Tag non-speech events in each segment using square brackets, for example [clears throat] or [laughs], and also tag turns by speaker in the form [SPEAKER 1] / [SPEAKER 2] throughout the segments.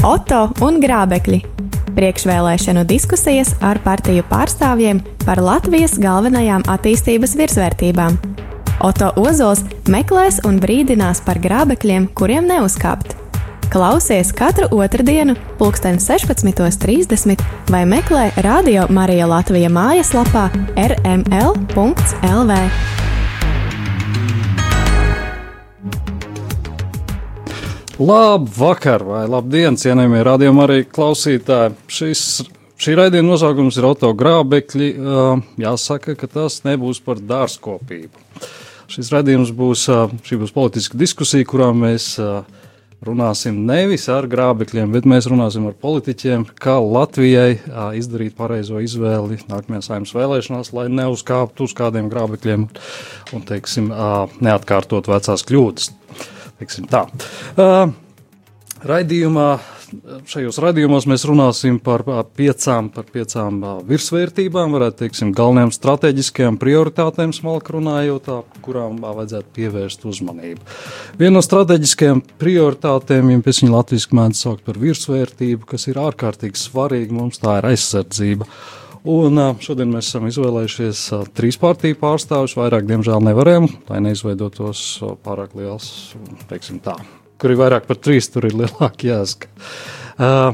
[SPEAKER 1] Oto un Grābekļi. Priekšvēlēšanu diskusijas ar partiju pārstāvjiem par Latvijas galvenajām attīstības virsvērtībām. Oto Ozols meklēs un brīdinās par grābekļiem, kuriem neuzkāpt. Klausies katru otrdienu, pulksten 16.30 vai meklē Radio Marija Latvija mājaslapā rml.lv.
[SPEAKER 2] Labvakar, vai labdien, cienījamie radījumi arī klausītāji. Šis, šī raidījuma nosaukums ir autogrābekļi. Jāsaka, ka tas nebūs par dārzkopību. Šis raidījums būs, šī būs politiska diskusija, kurā mēs runāsim nevis ar grābekļiem, bet mēs runāsim ar politiķiem, kā Latvijai izdarīt pareizo izvēli nākamajās saimnes vēlēšanās, lai neuzkāptu uz kādiem grābekļiem un, teiksim, neatkārtot vecās kļūdas. Uh, raidījumā, šajos raidījumos mēs runāsim par piecām, par piecām virsvērtībām, varētu teiksim, galvenajām strateģiskajām prioritātēm, smalki runājot, kurām vajadzētu pievērst uzmanību. Viena no strateģiskajām prioritātēm, ja pēc viņa latviešu mēdz saukt par virsvērtību, kas ir ārkārtīgi svarīga mums, tā ir aizsardzība. Un šodien mēs esam izvēlējušies trīs partiju pārstāvjus. Vairāk, diemžēl, nevarējām, lai neizveidotos pārāk liels, teiksim tā. Kur ir vairāk par trīs, tur ir lielāka jāsaka. Uh,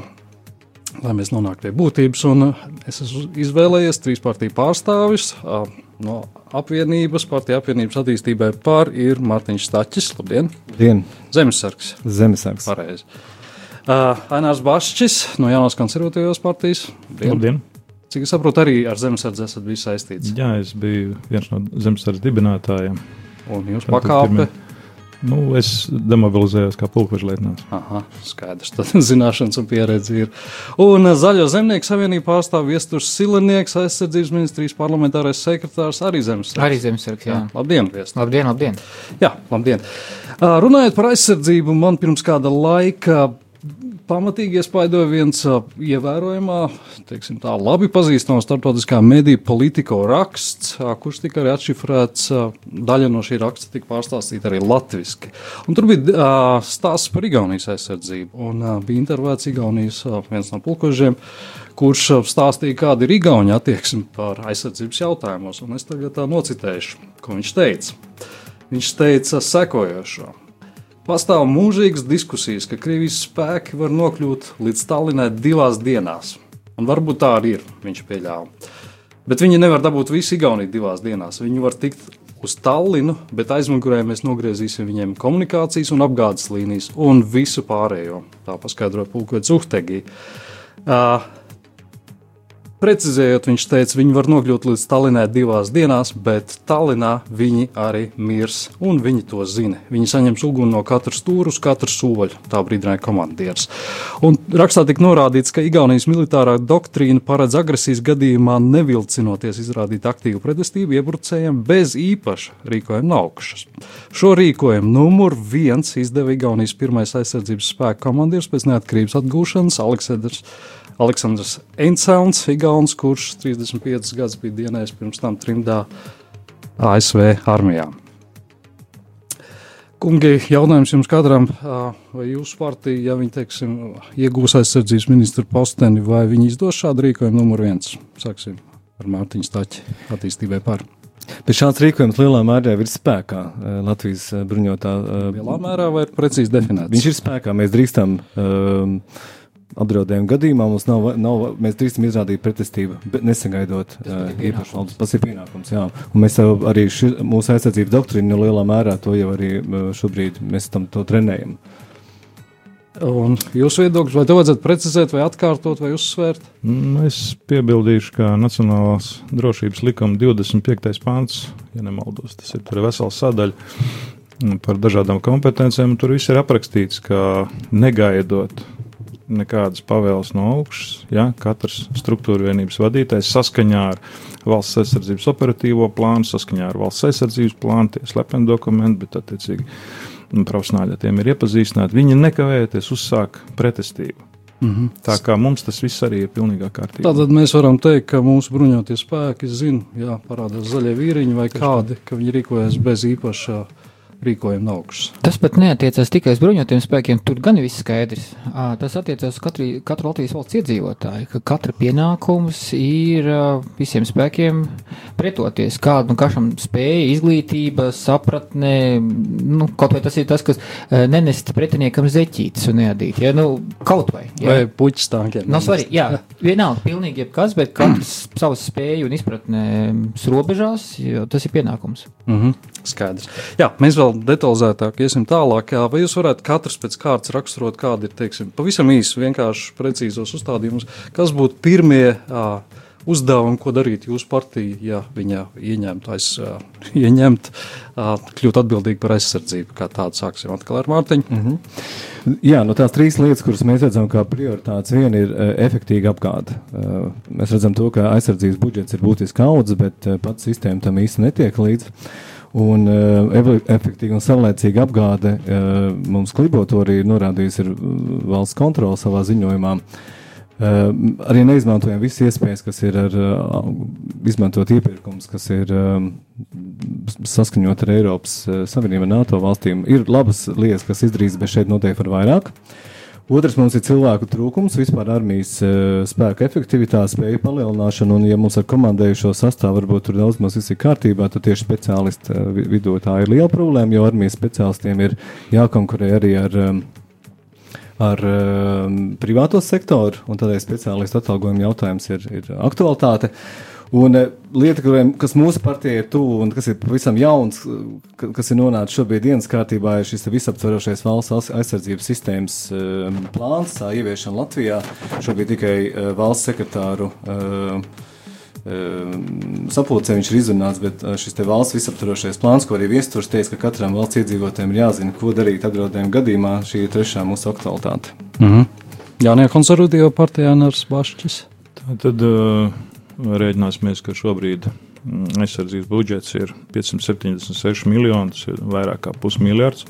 [SPEAKER 2] lai mēs nonāktu pie būtības, un es esmu izvēlējies trīs partiju pārstāvjus. Uh, no apvienības, partija apvienības attīstībai pār ir Mārtiņš Stačis. Labdien!
[SPEAKER 3] Dien.
[SPEAKER 2] Zemesargs.
[SPEAKER 3] Zemesargs.
[SPEAKER 2] Pareizi. Uh, Ainārs Bašķis no jaunās konservatīvās partijas.
[SPEAKER 4] Labdien! Labdien.
[SPEAKER 2] Cik es saprotu, arī ar zemesardzi esat bijis saistīts.
[SPEAKER 4] Jā, es biju viens no zemesardzes dibinātājiem.
[SPEAKER 2] Un jūs pakāpe?
[SPEAKER 4] Nu, es demobilizējos kā pulkvežlietnants.
[SPEAKER 2] Aha, skaidrs. Tad [laughs] zināšanas un pieredze ir. Un Zaļo zemnieku savienību pārstāv viesturs Silenieks, aizsardzības ministrijas parlamentārais sekretārs, arī zemesargs.
[SPEAKER 5] Arī zemesargs, jā. jā.
[SPEAKER 2] Labdien, viesturs.
[SPEAKER 5] Labdien, labdien.
[SPEAKER 2] Jā, labdien. Runājot par aizsardzību, man pirms kāda laika pamatīgi iespaidoja viens ievērojamā, teiksim, tā labi pazīstams starptautiskā mediju politiko raksts, kurš tika arī atšifrēts. Daļa no šī raksta tika pārstāstīta arī latviešu. Tur bija stāsts par Igaunijas aizsardzību. Un bija intervētas Igaunijas viens no pulkožiem, kurš stāstīja, kāda ir Igaunija attieksme par aizsardzības jautājumos. Un es tagad nocitēšu, ko viņš teica. Viņš teica sekojošo. Pastāv mūžīgas diskusijas, ka Krievijas spēki var nokļūt līdz Stalinai divās dienās. Un varbūt tā arī ir, viņš pieļāva. Bet viņi nevar dabūt visu Igauniju divās dienās. Viņi var tikt uz Tallinu, bet aizmugurē mēs nogriezīsim viņiem komunikācijas un apgādes līnijas un visu pārējo. Tā paskaidroja Pulkvedis Uhtegi. Uh, Precizējot, viņš teica, viņi var nokļūt līdz Tallinai divās dienās, bet Tallinā viņi arī mirs, un viņi to zina. Viņi saņems uguni no katras stūra uz katru soļu, tā brīdināja komandieris. Un rakstā tika norādīts, ka Igaunijas militārā doktrīna paredz agresijas gadījumā nevilcinoties izrādīt aktīvu pretestību iebrucējiem bez īpaša rīkojuma naukšas. Šo rīkojumu numur viens izdeva Igaunijas pirmais aizsardzības spēku komandieris pēc neatkarības atgūšanas Aleksandrs. Aleksandrs Einsauns, Igauns, kurš 35 gadus bija dienējis pirms tam trimdā ASV armijā. Kungi, jautājums jums katram, vai jūsu partija, ja viņi, teiksim, iegūs aizsardzības ministru posteni, vai viņi izdos šādu rīkojumu numur viens? Sāksim ar Mārtiņu Staķi attīstībai par.
[SPEAKER 3] Bet šāds rīkojums lielā mērā ir spēkā Latvijas bruņotā.
[SPEAKER 2] Lielā mērā vai ir precīzi definēts?
[SPEAKER 3] Viņš ir spēkā, mēs drīkstam. Um, apdraudējuma gadījumā mums nav, nav mēs drīkstam izrādīt pretestību, bet nesagaidot uh, īpašu valdes. Tas ir pienākums, jā. Un mēs arī ši, mūsu aizsardzības doktrīnu lielā mērā to jau arī šobrīd mēs tam to trenējam.
[SPEAKER 2] Un jūsu viedoklis, vai to vajadzētu precizēt, vai atkārtot, vai uzsvērt?
[SPEAKER 4] Mm, es piebildīšu, ka Nacionālās drošības likuma 25. pāns, ja nemaldos, tas ir vesela sadaļa par dažādām kompetencijām. Tur viss ir aprakstīts, ka negaidot nekādas pavēles no augšas. Ja? Katrs struktūra vienības vadītājs saskaņā ar valsts aizsardzības operatīvo plānu, saskaņā ar valsts aizsardzības plānu, tie slepeni dokumenti, bet attiecīgi profesionāļi ar tiem ir iepazīstināti. Viņi nekavējoties uzsāk pretestību. Mm -hmm. Tā kā mums tas viss arī ir pilnībā kārtībā.
[SPEAKER 2] Tātad mēs varam teikt, ka mūsu bruņotie spēki zina, jā, parādās zaļie vīriņi vai kādi, ka viņi rīkojas bez īpaša rīkojuma augšas.
[SPEAKER 5] Tas pat neatiecas tikai uz bruņotiem spēkiem, tur gan viss skaidrs. Tas attiecas uz katru, katru Latvijas valsts iedzīvotāju, ka katra pienākums ir visiem spēkiem pretoties. Kāda nu kašam spēja, izglītība, sapratne, nu, kaut vai tas ir tas, kas nenest pretiniekam zeķītes un neadīt, ja, nu, kaut vai.
[SPEAKER 2] Ja. Vai puķis tākiem.
[SPEAKER 5] Nav svarīgi, jā, [laughs] vienalga, pilnīgi jebkas, bet katrs [clears throat] savas spēju un izpratne robežās, jo tas ir pienākums.
[SPEAKER 2] Mm -hmm. Skaidrs. Jā, mēs vēl detalizētāk iesim tālāk. Vai jūs varētu katrs pēc kārtas raksturot, kādi ir, teiksim, pavisam īsi, vienkārši precīzos uzstādījumus, kas būtu pirmie uh, uzdevumi, ko darīt jūsu partija, ja viņa ieņemtu, aiz, uh, [laughs] ieņemt, uh, kļūt atbildīgi par aizsardzību, kā tādu sāksim atkal ar Mārtiņu? Mm
[SPEAKER 3] -hmm. Jā, no tās trīs lietas, kuras mēs redzam kā prioritātes, viena ir uh, efektīga apgāde. Uh, mēs redzam to, ka aizsardzības budžets ir būtiski audzis, bet uh, pats sistēma tam īsti netiek līdzi. Un uh, efektīva un saulēcīga apgāde uh, mums kliboto arī norādījusi ir valsts kontrola savā ziņojumā. Uh, arī neizmantojam visas iespējas, kas ir ar uh, izmantot iepirkums, kas ir uh, saskaņot ar Eiropas uh, Savienību un NATO valstīm. Ir labas lietas, kas izdarīts, bet šeit noteikti var vairāk. Uh, Otrs mums ir cilvēku trūkums, vispār armijas uh, spēka efektivitāte, spēju palielināšana. Un, ja mums ar komandējušo sastāvu varbūt tur daudz maz viss ir kārtībā, tad tieši speciālistu uh, vidū tā ir liela problēma, jo armijas speciālistiem ir jākonkurē arī ar. Um, ar um, privāto sektoru, un tādēļ speciālistu atalgojuma jautājums ir, ir aktualitāte. Uh, Un uh, lieta, kuriem, kas mūsu partijai ir tuvu un kas ir pavisam jauns, kas ir nonācis šobrīd dienas kārtībā, ir šis visaptverošais valsts aizsardzības sistēmas uh, plāns, tā ieviešana Latvijā. Šobrīd tikai valsts sekretāru sapulcē viņš ir izrunāts, bet šis valsts visaptvarošais plāns, ko arī viesturs teica, ka katram valsts iedzīvotājiem ir jāzina, ko darīt apdraudējuma gadījumā, šī ir trešā mūsu aktualitāte.
[SPEAKER 2] Mm -hmm. Jā, ne konservatīva partijā Nārs Bašķis.
[SPEAKER 4] Tad uh, Rēķināsimies, ka šobrīd mm, aizsardzības budžets ir 576 miljoni, tas ir vairāk kā pusmiljards.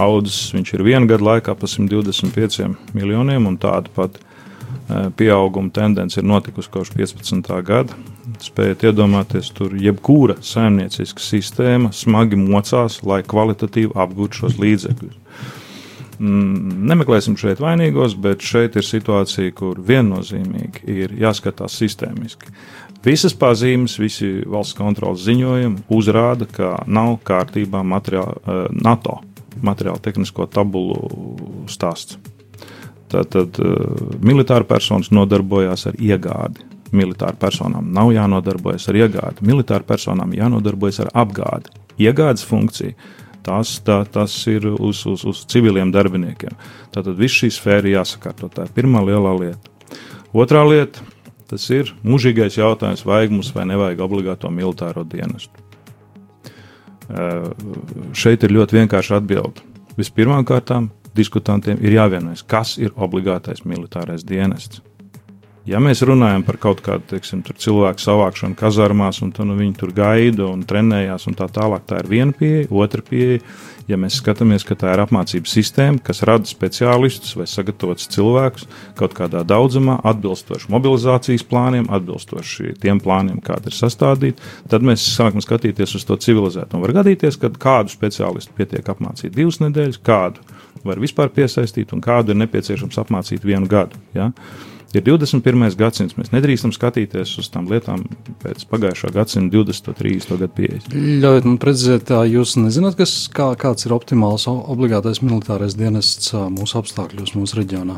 [SPEAKER 4] Audzis viņš ir viena gada laikā pa 125 miljoniem, un tāda pat e, pieauguma tendence ir notikusi kopš 15. gada. Spējiet iedomāties, tur jebkura saimnieciska sistēma smagi mocās, lai kvalitatīvi apgūtu šos līdzekļus. Mm, nemeklēsim šeit vainīgos, bet šeit ir situācija, kur viennozīmīgi ir jāskatās sistēmiski. Visas pazīmes, visi valsts kontrolas ziņojumi uzrāda, ka nav kārtībā materiāli, eh, NATO materiālu tehnisko tabulu stāsts. Tātad eh, militāra personas nodarbojās ar iegādi. Militāra personām nav jānodarbojas ar iegādi. Militāra personām jānodarbojas ar apgādi. Iegādes funkcija tas, tā, tas ir uz, uz, uz civiliem darbiniekiem. Tātad viss šī sfēra ir jāsakārto. Tā ir pirmā lielā lieta. Otrā lieta - tas ir mūžīgais jautājums, vajag mums vai nevajag obligāto militāro dienestu. Uh, šeit ir ļoti vienkārši atbilde. Vispirmkārt, diskutantiem ir jāvienojas, kas ir obligātais militārais dienests. Ja mēs runājam par kaut kādu teiksim, cilvēku savākšanu kazarmās, un nu, viņi tur gaida un trenējās, un tā tālāk, tā ir viena pieeja. Otra pieeja, ja mēs skatāmies, ka tā ir apmācības sistēma, kas rada speciālistus vai sagatavotus cilvēkus kaut kādā daudzumā, atbilstoši mobilizācijas plāniem, atbilstoši tiem plāniem, kādi ir sastādīti, tad mēs sākam skatīties uz to civilizētu. Un var gadīties, ka kādu speciālistu pietiek apmācīt divas nedēļas, kādu var vispār piesaistīt, un kādu ir nepieciešams apmācīt vienu gadu. Ja? Ir 21. gadsimts, mēs nedrīkstam skatīties uz tām lietām pēc pagājušā gadsimta 20. un 30. gadu pieejas.
[SPEAKER 2] Ļaujiet man precizēt, jūs nezināt, kas, kā, kāds ir optimāls obligātais militārais dienests mūsu apstākļos, mūsu reģionā?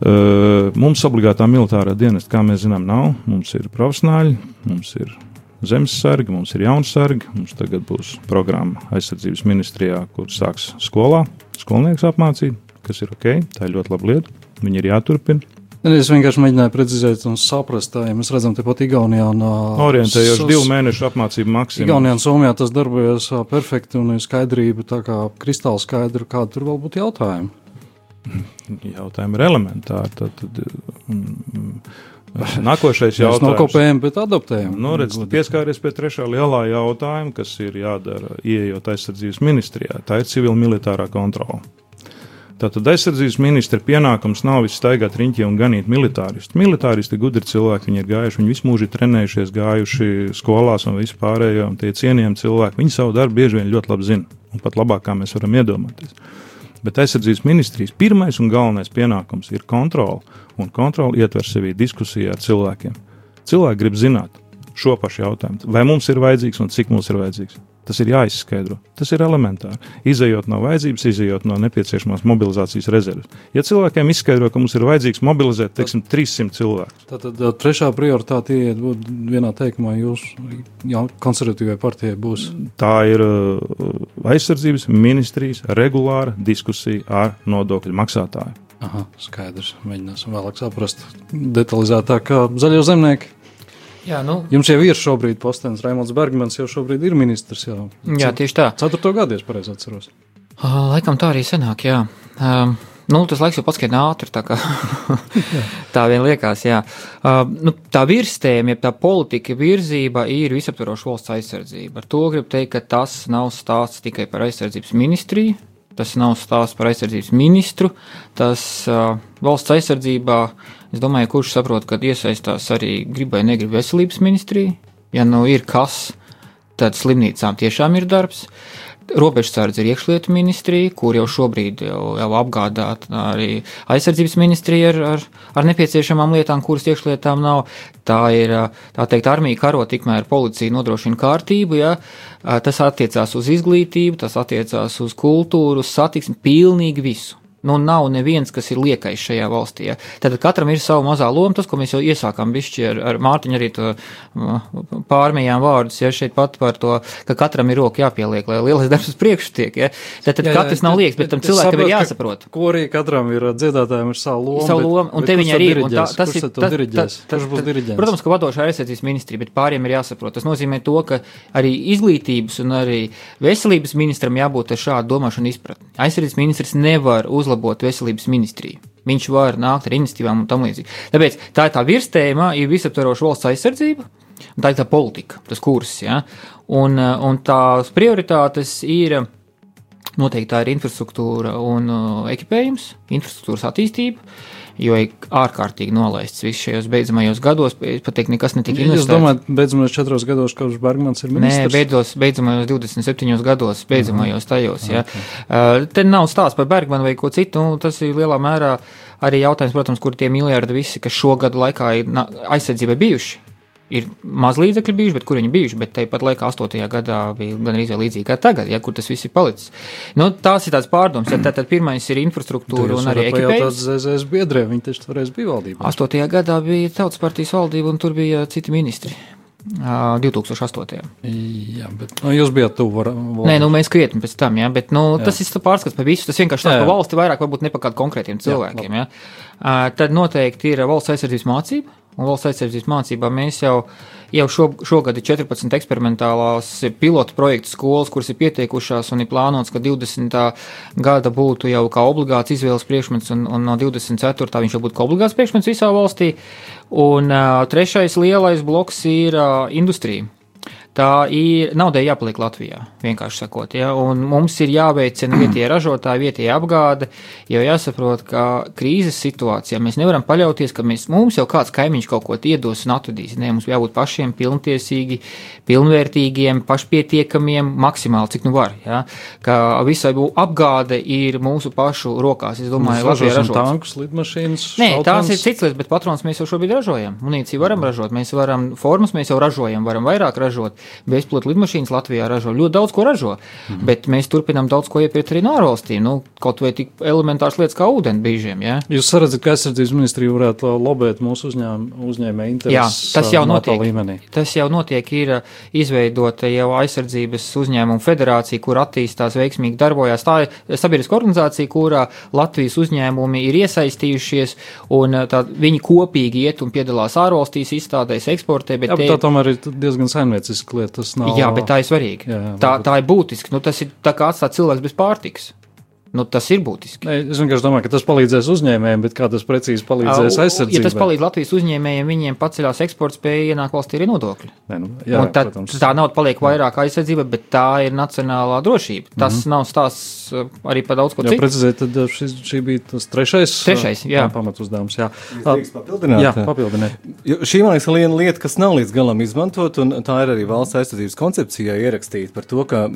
[SPEAKER 4] Uh, mums obligātā militārā dienesta, kā mēs zinām, nav. Mums ir profesionāļi, mums ir zemes sargi, mums ir jauns sargi. Mums tagad būs programma aizsardzības ministrijā, kur sāks skolā skolnieks apmācīt, kas ir ok, tā ir ļoti laba lieta. Viņi ir jāturpina.
[SPEAKER 2] Es vienkārši mēģināju precizēt un saprast, ja mēs redzam, tepat Igaunijā. Un,
[SPEAKER 4] Orientējoši divu mēnešu apmācību maksimums.
[SPEAKER 2] Igaunijā un Somijā tas darbojas perfekti un ir skaidrība, tā kā kristāli skaidra, kāda tur vēl būtu jautājumi. [laughs]
[SPEAKER 4] Jautājumi ir elementāri. Tad, tad, mm, Nākošais jautājums.
[SPEAKER 2] Mēs nokopējam, bet adaptējam.
[SPEAKER 4] Nu, redz, pieskāries pie trešā lielā jautājuma, kas ir jādara, ieejot aizsardzības ministrijā. Tā ir civil militārā kontrola. Tātad aizsardzības ministra pienākums nav viss staigāt riņķī un ganīt militāristu. Militāristi gudri cilvēki, viņi ir gājuši, viņi visu mūžu ir trenējušies, gājuši skolās un vispārējo, un tie cienījami cilvēki. Viņi savu darbu bieži vien ļoti labi zina, un pat labāk, kā mēs varam iedomāties. Bet aizsardzības ministrijas pirmais un galvenais pienākums ir kontrole, un kontrole ietver sevī diskusiju ar cilvēkiem. Cilvēki grib zināt šo pašu jautājumu, vai mums ir vajadzīgs un cik mums ir vajadzīgs. Tas ir jāizskaidro. Tas ir elementāri. Izejot no vajadzības, izejot no nepieciešamās mobilizācijas rezerves. Ja cilvēkiem izskaidro, ka mums ir vajadzīgs mobilizēt, teiksim, 300 cilvēku.
[SPEAKER 2] Tad, tad trešā prioritāte iet vienā teikumā jūsu konservatīvai partijai būs.
[SPEAKER 4] Tā ir aizsardzības ministrijas regulāra diskusija ar nodokļu maksātāju.
[SPEAKER 2] Aha, skaidrs. Mēģināsim vēlāk saprast detalizētāk, kā zaļo zemnieku.
[SPEAKER 5] Jā, nu,
[SPEAKER 2] Jums jau ir šobrīd postenis, Raimons Bergmans jau šobrīd ir ministrs. Jau.
[SPEAKER 5] jā tieši tā.
[SPEAKER 2] Ceturto gadu, es pareizi atceros.
[SPEAKER 5] Uh, Laikam tā arī senāk, jā. Um, nu, tas laiks jau paskrien ātri, tā kā [laughs] tā vien liekas, jā. Uh, nu, tā virstēma, ja tā politika virzība ir visaptvaroša valsts aizsardzība. Ar to gribu teikt, ka tas nav stāsts tikai par aizsardzības ministriju, tas nav stāsts par aizsardzības ministru, tas uh, valsts aizsardzībā, es domāju, kurš saprot, ka iesaistās arī grib vai negrib veselības ministrija, ja nu ir kas, tad slimnīcām tiešām ir darbs. Robežsardze ir iekšlietu ministrija, kur jau šobrīd jau, jau apgādāta arī aizsardzības ministrija ar, ar, ar nepieciešamām lietām, kuras iekšlietām nav. Tā ir, tā teikt, armija karo, tikmēr policija nodrošina kārtību, ja tas attiecās uz izglītību, tas attiecās uz kultūru, uz satiksmi, pilnīgi visu. Nu, nav neviens, kas ir liekais šajā valstī. Ja. Tad katram ir sava mazā loma, tas, ko mēs jau iesākām bišķi ar, ar Mārtiņu arī to uh, pārmējām vārdus, ja šeit pat par to, ka katram ir roka jāpieliek, lai lielais darbs uz priekšu tiek. Ja. Tad, tad jā, jā, katrs nav liekas, bet tam cilvēkam ir jāsaprot.
[SPEAKER 2] Ko arī katram ir dziedātājiem ir sava loma.
[SPEAKER 5] Savu lomu, un te viņi arī ir. Tā, tas ir
[SPEAKER 2] tas? Tas, būs diriģents.
[SPEAKER 5] Protams, ka vadošā aizsardzības ministrija, bet pāriem ir jāsaprot. Tas nozīmē to, ka arī izglītības un arī veselības ministram jābūt ar šādu domāšanu izpratni. Aizsardzības ministrs nevar uzlabot veselības ministriju. Viņš var nākt ar iniciatīvām un tam līdzīgi. Tāpēc tā ir tā virstēma, ir visaptvaroša valsts aizsardzība, un tā ir tā politika, tas kurs. Ja? Un, un tās prioritātes ir noteikti tā ir infrastruktūra un uh, ekipējums, infrastruktūras attīstība. Jo ir ārkārtīgi nolaists viss šajos beidzamajos gados. Pat teikt, nekas netika investēts.
[SPEAKER 2] Jūs domājat, beidzamajos četros gados, kopš Bergmans ir ministrs?
[SPEAKER 5] Nē, beidzos, beidzamajos 27 gados, beidzamajos tajos. Ja. Okay. Uh, te nav stāsts par Bergmanu vai ko citu. Nu, tas ir lielā mērā arī jautājums, protams, kur tie miljardi visi, kas šo gadu laikā ir aizsardzībai bijuši ir maz līdzekļu bijuši, bet kur viņi bijuši. Bet tāpat laikā, 8. gadā bija gan arī līdzīgi kā tagad, ja kur tas viss ir palicis. Nu, tās ir tās pārdomas. Ja, tad pirmais ir infrastruktūra un arī ekipējums.
[SPEAKER 2] ZZS biedrē, viņi taču toreiz bija valdībā.
[SPEAKER 5] 8. gadā bija Tautas partijas valdība un tur bija citi ministri. 2008.
[SPEAKER 2] Jā, bet nu, jūs bijat tuvu.
[SPEAKER 5] Nē, nu, mēs krietni pēc tam, jā, bet nu, jā. tas ir pārskats par visu. Tas vienkārši tāds par valsti vairāk, varbūt ne par kādiem konkrētiem cilvēkiem. Jā, jā. Tad noteikti ir valsts aizsardzības mācība un valsts aizsardzības mācībā mēs jau, jau šo, šogad ir 14 eksperimentālās pilotu projektu skolas, kuras ir pieteikušās un ir plānots, ka 20. gada būtu jau kā obligāts izvēles priekšmets un, un no 24. viņš jau būtu kā obligāts priekšmets visā valstī. Un uh, trešais lielais bloks ir uh, industrija tā ir naudai jāpaliek Latvijā, vienkārši sakot. Ja? Un mums ir jāveicina vietējie [clears throat] ražotāji, vietējie apgāde, jo jāsaprot, ka krīzes situācijā mēs nevaram paļauties, ka mēs, mums jau kāds kaimiņš kaut ko iedos un atvedīs. Nē, mums jābūt pašiem pilntiesīgi, pilnvērtīgiem, pašpietiekamiem, maksimāli cik nu var. Ja? Ka visai apgāde ir mūsu pašu rokās. Es domāju,
[SPEAKER 2] ka Latvijas tankus, lidmašīnas.
[SPEAKER 5] Nē, tās ir cits lietas, bet patrons mēs jau šobrīd ražojam. Munīciju varam ražot, mēs varam formas, mēs jau ražojam, varam vairāk ražot bezpilota lidmašīnas Latvijā ražo. Ļoti daudz ko ražo, mhm. bet mēs turpinām daudz ko iepirkt arī no ārvalstīm. Nu, kaut vai tik elementārs lietas kā ūdenbrīžiem. Ja?
[SPEAKER 2] Jūs redzat, ka aizsardzības ministrija varētu lobēt mūsu uzņēm, uzņēmēju intereses. Jā,
[SPEAKER 5] tas jau notiek. Līmenī. Tas jau notiek, ir izveidota jau aizsardzības uzņēmuma federācija, kur attīstās veiksmīgi darbojās. Tā ir sabiedriska organizācija, kurā Latvijas uzņēmumi ir iesaistījušies, un tā, viņi kopīgi iet un piedalās ārvalstīs, izstādēs, eksportē.
[SPEAKER 2] Bet jā, te... tā tomēr ir diezgan saimnieciska lieta.
[SPEAKER 5] Nav... Jā, bet tā ir svarīga. Jā, jā, tā, tā ir būtiski. Nu, tas ir tā kā atstāt cilvēks bez pārtikas. Nu, tas ir būtiski.
[SPEAKER 2] Ne, es vienkārši domāju, ka tas palīdzēs uzņēmējiem, bet kā tas precīzi palīdzēs
[SPEAKER 5] Uh,
[SPEAKER 2] aizsardzībai?
[SPEAKER 5] Ja tas palīdz Latvijas uzņēmējiem, viņiem paceļās eksporta spēja, ienāk valstī arī nodokļi.
[SPEAKER 2] Ne, nu, jā,
[SPEAKER 5] Un tad,
[SPEAKER 2] protams.
[SPEAKER 5] tā nauda paliek vairāk aizsardzība, bet tā ir nacionālā drošība. Tas mm -hmm. nav stāsts uh, arī par daudz ko
[SPEAKER 2] Jā,
[SPEAKER 5] citu.
[SPEAKER 2] precizēt, tad uh, šis, šī bija tas trešais,
[SPEAKER 5] Trešais, jā.
[SPEAKER 2] pamatuzdevums. Jā,
[SPEAKER 3] papildināt?
[SPEAKER 2] jā papildināt.
[SPEAKER 3] Jo Šī man liekas, ir viena lieta, kas nav līdz galam izmantot, un tā ir arī valsts aizsardzības koncepcijā ierakstīta par to, ka,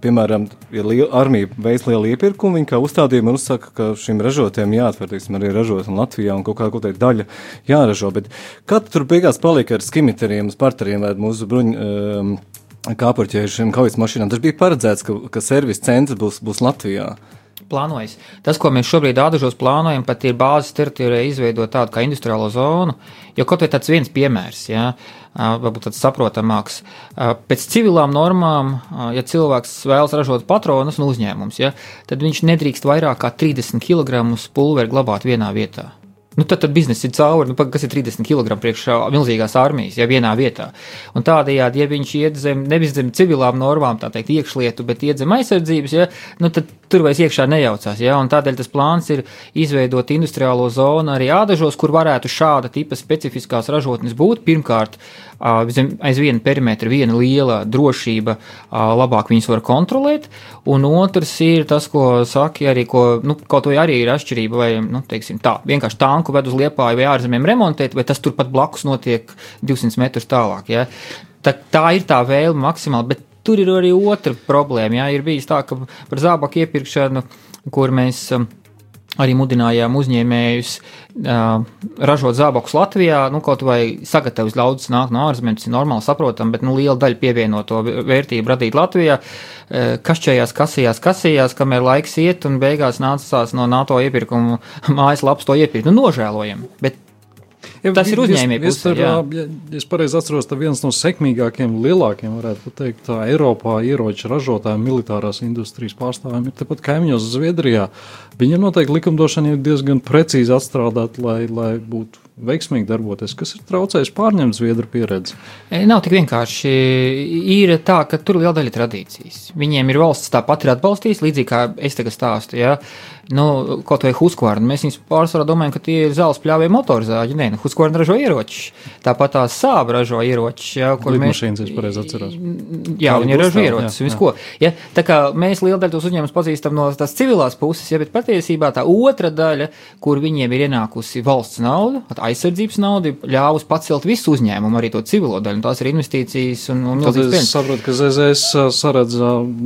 [SPEAKER 3] piemēram, ja armija veids lielu iepirkumu, viņi kā uzstādījumu uzsaka, ka šim ražotājiem jāatver, teiksim, arī ražošana Latvijā un kaut kāda kaut daļa jāražo. Bet kā tu tur beigās paliek ar skimiteriem, spartariem vai mūsu bruņu um, kāpurķējušiem kaujas mašīnām? Tas bija paredzēts, ka, ka servis centrs būs, būs Latvijā.
[SPEAKER 5] Plānojas. Tas, ko mēs šobrīd ādažos plānojam, pat ir bāzes teritorijā izveidot tādu kā industriālo zonu, jo kaut vai tāds viens piemērs, jā, varbūt tāds saprotamāks. Pēc civilām normām, ja cilvēks vēlas ražot patronus un uzņēmums, jā, tad viņš nedrīkst vairāk kā 30 kg pulveri glabāt vienā vietā. Nu, tad, tad biznesa ir cauri, nu, kas ir 30 kg priekšā milzīgās armijas, ja vienā vietā. Un tādējādi, ja viņš iet zem, nevis zem civilām normām, tā teikt, iekšlietu, bet iet zem aizsardzības, ja, nu, tad tur vairs iekšā nejaucās. Ja, un tādēļ tas plāns ir izveidot industriālo zonu arī ādažos, kur varētu šāda tipa specifiskās ražotnes būt. Pirmkārt, zem- aiz viena perimetra viena liela drošība, labāk viņus var kontrolēt, un otrs ir tas, ko saki arī, ko, nu, kaut vai arī ir atšķirība, vai, nu, teiksim tā, vienkārši tanku ved uz liepāju vai ārzemēm remontēt, vai tas turpat blakus notiek 200 metrus tālāk, ja. Tā, tā ir tā vēlme maksimāli, bet tur ir arī otra problēma, ja, ir bijis tā, ka par zābaku iepirkšanu, kur mēs um, arī mudinājām uzņēmējus uh, ražot zābakus Latvijā, nu, kaut vai sagatavot ļaudis nāk no ārzemēm, tas ir normāli saprotam, bet nu, liela daļa pievienoto vērtību radīt Latvijā. Uh, kašķējās, kasījās, kasījās, kamēr laiks iet, un beigās nācās no NATO iepirkuma [laughs] mājaslapas to iepirkt. Nu, nožēlojam, bet Tas ir uzņēmēju
[SPEAKER 2] Es, es,
[SPEAKER 5] pusē,
[SPEAKER 2] ā, ja ja es pareizi atceros, tad viens no sekmīgākajiem, lielākajiem, varētu teikt, tā Eiropā ieroču ražotājiem, militārās industrijas pārstāvjiem ir tepat kaimiņos Zviedrijā. Viņiem noteikti likumdošana ir diezgan precīzi atstrādāta, lai, lai būtu veiksmīgi darboties. Kas ir traucējis pārņemt Zviedru pieredzi?
[SPEAKER 5] E, Nav tik vienkārši. Ir tā, ka tur liela daļa ir tradīcijas. Viņiem ir valsts tāpat ir atbalstījis, līdzīgi kā es tagad stāstu. Ja? Nu, kaut vai Huskvarna. Mēs viņus pārsvarā domājam, ka tie ir zāles pļāvie motorizāļi. Nē, nu, Huskvarna ražo ieročus. Tāpat tās sāba ražo ieročus. Ja, kur mēs-
[SPEAKER 2] Lidmašīnas, es pareizi atceros.
[SPEAKER 5] Jā, viņi ražo ieročus,
[SPEAKER 2] jā,
[SPEAKER 5] visko. Ja, tā kā mēs lielu daļu tos uzņēmumus pazīstam no tās civilās puses, ja, bet patiesībā tā otra daļa, kur viņiem ir ienākusi valsts nauda, aizsardzības nauda, ļāvusi pacelt visu uzņēmumu, arī to civilo daļu, tās ir investīcijas un, un milzīgas
[SPEAKER 2] es saprotu, ka ZZS saredz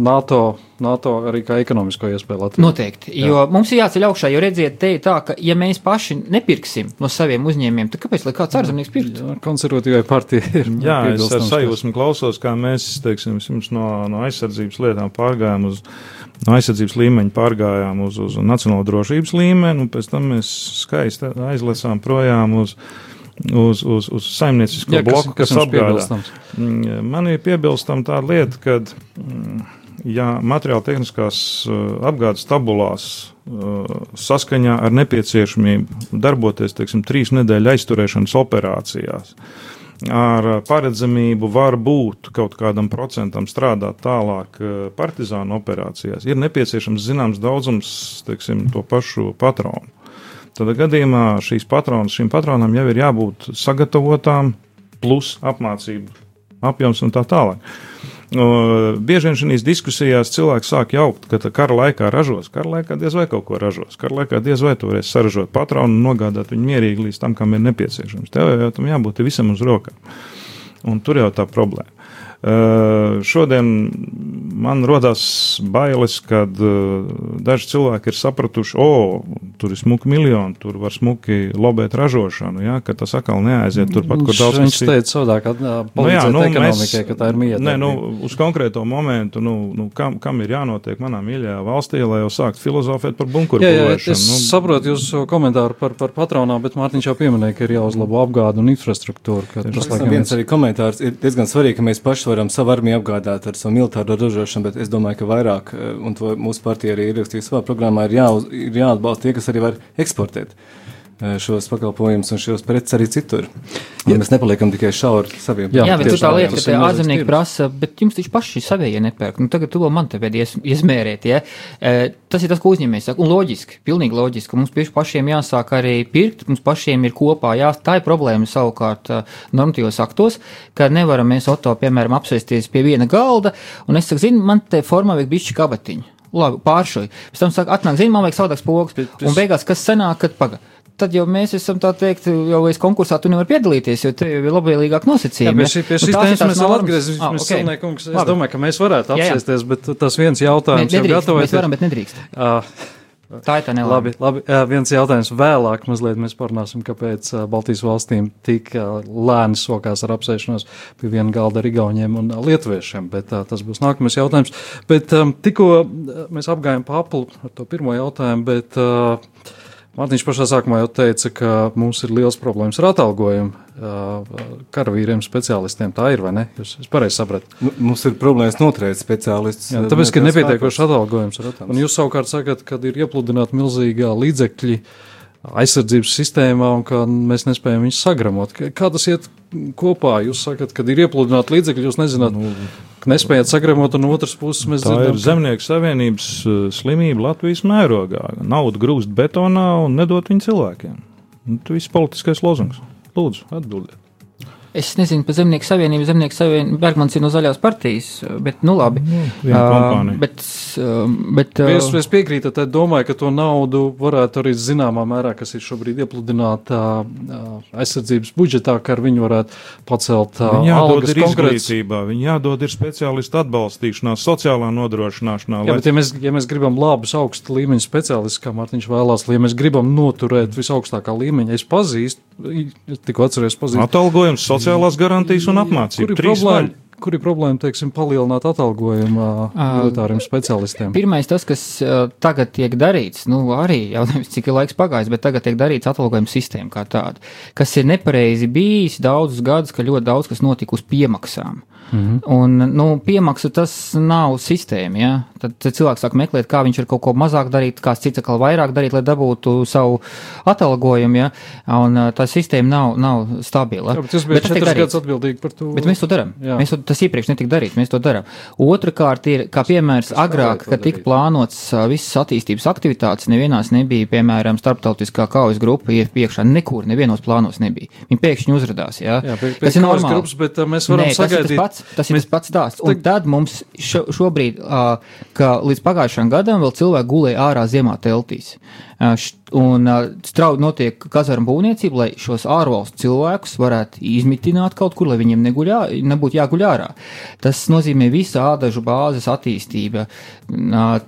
[SPEAKER 2] NATO, NATO arī kā ekonomisko iespēju Latvijā.
[SPEAKER 5] Noteikti, jo mums ir jāceļ augšā, jo redziet, te ir tā, ka ja mēs paši nepirksim no saviem uzņēmumiem, tad kāpēc lai kāds ārzemnieks pirktu?
[SPEAKER 2] Jā, konservatīvai partija ir.
[SPEAKER 4] Jā, es ar sajūsmu klausos, kā mēs teiksim, no, no aizsardzības lietām pārgājām uz. No aizsardzības līmeņa pārgājām uz, uz nacionālo drošības līmeni, un pēc tam mēs skaisti aizlasām projām uz, uz, uz, uz saimniecisko
[SPEAKER 2] Jā, kas,
[SPEAKER 4] bloku,
[SPEAKER 2] kas,
[SPEAKER 4] kas,
[SPEAKER 2] kas
[SPEAKER 4] apgādā. Mm, Man ir piebilstama tāda lieta, ka, mm, ja materiāla tehniskās uh, apgādes tabulās uh, saskaņā ar nepieciešamību darboties, teiksim, trīs nedēļu aizturēšanas operācijās, ar uh, paredzamību var būt kaut kādam procentam strādāt tālāk uh, partizānu operācijās, ir nepieciešams zināms daudzums, teiksim, to pašu patronu. Tad gadījumā šīs patronas, šīm patronām jau ir jābūt sagatavotām, plus apmācību apjoms un tā tālāk. O, Bieži vien šīs diskusijās cilvēki sāk jaukt, ka kara laikā ražos. Kara laikā diez vai kaut ko ražos. Kara laikā diez vai tu varēsi saražot patronu un nogādāt viņu mierīgi līdz tam, kam ir nepieciešams. Tev jau tam jābūt visam uz rokām. Un tur jau tā problēma. Šodien man rodas bailes, kad daži cilvēki ir sapratuši, o, tur ir smuki miljoni, tur var smuki lobēt ražošanu, ja, ka tas atkal neaiziet turpat, kur daudz
[SPEAKER 2] Viņš teica savādāk, ka palīdzēt nu, ekonomikai, ka tā ir mieta.
[SPEAKER 4] Nē, nu, uz konkrēto momentu, nu, nu, kam, kam ir jānotiek manā mīļajā valstī, lai jau sāktu filozofēt par bunkuru
[SPEAKER 2] Jā, jā,
[SPEAKER 4] būvēšanu.
[SPEAKER 2] es
[SPEAKER 4] Nu,
[SPEAKER 2] saprotu jūsu komentāru par, par patronām, bet Mārtiņš jau pieminēja, ka ir jāuzlabo apgāde un infrastruktūra. ka Tas,
[SPEAKER 3] viens arī komentārs ir diezgan svarīgi, ka mēs paši varam savu armiju apgādāt ar savu militāro ražošanu, bet es domāju, ka vairāk, eh, un to mūsu partija arī ierakstīja savā programmā, ir, jāuz, ir jāatbalsta tie, kas arī var eksportēt. eh, šos pakalpojumus un šos preces arī citur. Ja mēs nepaliekam tikai šauri saviem
[SPEAKER 5] Jā, jā bet tur tā lieta, ka ārzemnieki prasa, bet jums taču paši savējie nepērk. Nu, tagad tu vēl man te vēdi ies, izmērēt, ja? E, tas ir tas, ko uzņēmējs saka. Un loģiski, pilnīgi loģiski, ka mums paši pašiem jāsāk arī pirkt, mums pašiem ir kopā jā, tā ir problēma savukārt eh, normatīvos aktos, ka nevaram mēs oto, piemēram, apsēsties pie viena galda, un es saku, zini, man te formā vajag bišķi kabatiņu. Labi, pāršoju. Pēc tam saka, atnāk, zini, man vajag savādāks pogas. Un beigās, kas sanāk, kad paga. Tad jau mēs esam tā teikt, jau es konkursā tu nevari piedalīties, jo te jau ir labvēlīgāk
[SPEAKER 2] Jā,
[SPEAKER 5] nosacījumi.
[SPEAKER 2] pie šī, pie
[SPEAKER 5] Un
[SPEAKER 2] šīs tēmas mēs vēl atgriezīsimies.
[SPEAKER 5] Ah, ok.
[SPEAKER 2] okay. kungs, es
[SPEAKER 5] Labi.
[SPEAKER 2] domāju, ka mēs varētu
[SPEAKER 5] Jā, jā.
[SPEAKER 2] apsēsties, bet tas viens jautājums jau
[SPEAKER 5] nedrīkst, mēs
[SPEAKER 2] gatavojas.
[SPEAKER 5] varam, bet nedrīkst.
[SPEAKER 2] Uh, [laughs]
[SPEAKER 5] Tā ir tā nelāma.
[SPEAKER 2] Labi, labi. Jā, viens jautājums vēlāk. Mazliet mēs parunāsim, kāpēc ā, Baltijas valstīm tik ā, lēni sokās ar apsēšanos pie viena galda ar Igauniem un Lietuviešiem. Bet, tas būs nākamais jautājums. Bet tikko mēs apgājām paplu ar to pirmo jautājumu, bet Mārtiņš pašā sākumā jau teica, ka mums ir liels problēmas ar atalgojumu karavīriem, speciālistiem. Tā ir vai ne? Jūs es pareizi sapratu.
[SPEAKER 3] Nu, mums ir problēmas noturēt speciālistus.
[SPEAKER 2] Jā,
[SPEAKER 3] eh,
[SPEAKER 2] tāpēc, ka ir nepietiekošs atalgojums.
[SPEAKER 3] Protams.
[SPEAKER 2] Un jūs savukārt sakat, ka ir iepludināti milzīgā līdzekļi aizsardzības sistēmā un ka mēs nespējam viņus sagramot. Kā- Kā tas iet kopā? Jūs sakat, ka ir iepludināti līdzekļi, jūs nezināt, nu, nespējat sagramot, un no otras puses mēs
[SPEAKER 4] Tā ir
[SPEAKER 2] dzirdam,
[SPEAKER 4] Zemnieku savienības uh, slimība Latvijas mērogā. Naudu grūst betonā un nedot viņu cilvēkiem. Nu, Tas viss politiskais lozungs. Lūdzu, atbildiet.
[SPEAKER 5] Es nezinu par Zemnieku savienību. Zemnieku savienību Bergmans ir no zaļās partijas, bet nu labi.
[SPEAKER 4] viena
[SPEAKER 5] Ā,
[SPEAKER 4] kompānija.
[SPEAKER 5] Bet, ā, bet ā,
[SPEAKER 2] Es, es piekrītu, tad domāju, ka to naudu varētu arī zināmā mērā, kas ir šobrīd iepludināta ā, aizsardzības budžetā, ka ar viņu varētu pacelt ā,
[SPEAKER 4] Viņi jādod ir
[SPEAKER 2] konkrētas.
[SPEAKER 4] izglītībā, viņi jādod ir speciālistu atbalstīšanā, sociālā nodrošināšanā.
[SPEAKER 2] Jā,
[SPEAKER 4] lai-
[SPEAKER 2] bet, ja mēs, ja mēs gribam labus, augsta līmeņa speciālistus, kā Mārtiņš vēlās, ja mēs gribam noturēt visaugstākā līmeņa, es pazīstu, tikko atceros, pazīstu.
[SPEAKER 4] Atalgojums, sociālās garantijas un apmācība.
[SPEAKER 2] Kur ir problēma?
[SPEAKER 4] vaļi.
[SPEAKER 2] Kur ir problēma, teiksim, palielināt atalgojumu Ā, militāriem specialistiem?
[SPEAKER 5] Pirmais, tas, kas uh, tagad tiek darīts, nu, arī jau nevis cik ir laiks pagājis, bet tagad tiek darīts atalgojuma sistēma kā tāda, kas ir nepareizi bijis daudzus gadus, ka ļoti daudz kas notika uz piemaksām. Mm -hmm. Un, nu, piemaksa tas nav sistēma, ja? tad, tad cilvēks sāk meklēt, kā viņš var kaut ko mazāk darīt, kāds cits atkal vairāk darīt, lai dabūtu savu atalgojumu, ja? un uh, tā sistēma nav, nav stabila.
[SPEAKER 2] Jā,
[SPEAKER 5] tas tiek
[SPEAKER 2] četras gadus atbildīgi par to.
[SPEAKER 5] Bet mēs to darām. Mēs to, tas iepriekš netika darīts, mēs to darām. Otrakārt, ir, kā piemērs,
[SPEAKER 2] Kas
[SPEAKER 5] agrāk, kad tika plānots visas attīstības aktivitātes, nevienās nebija, piemēram, starptautiskā kaujas grupa iet priekšā, nekur, nevienos plānos nebija. Viņi pēkšņi uzrādījās, jā.
[SPEAKER 2] Jā, pie, pie
[SPEAKER 5] kas ir normāli.
[SPEAKER 2] grupas, bet ā, mēs varam
[SPEAKER 5] Nē, tas
[SPEAKER 2] sagaidīt.
[SPEAKER 5] tas pats, tas ir
[SPEAKER 2] Mēs-
[SPEAKER 5] tas pats stāsts. Un tad mums šo, šobrīd, ka līdz pagājušajam gadam vēl cilvēki gulēja ārā ziemā teltīs. Un strauji notiek kazarmu būvniecība, lai šos ārvalstu cilvēkus varētu izmitināt kaut kur, lai viņiem neguļā, nebūtu jāguļ ārā. Tas nozīmē visu ādažu bāzes attīstība.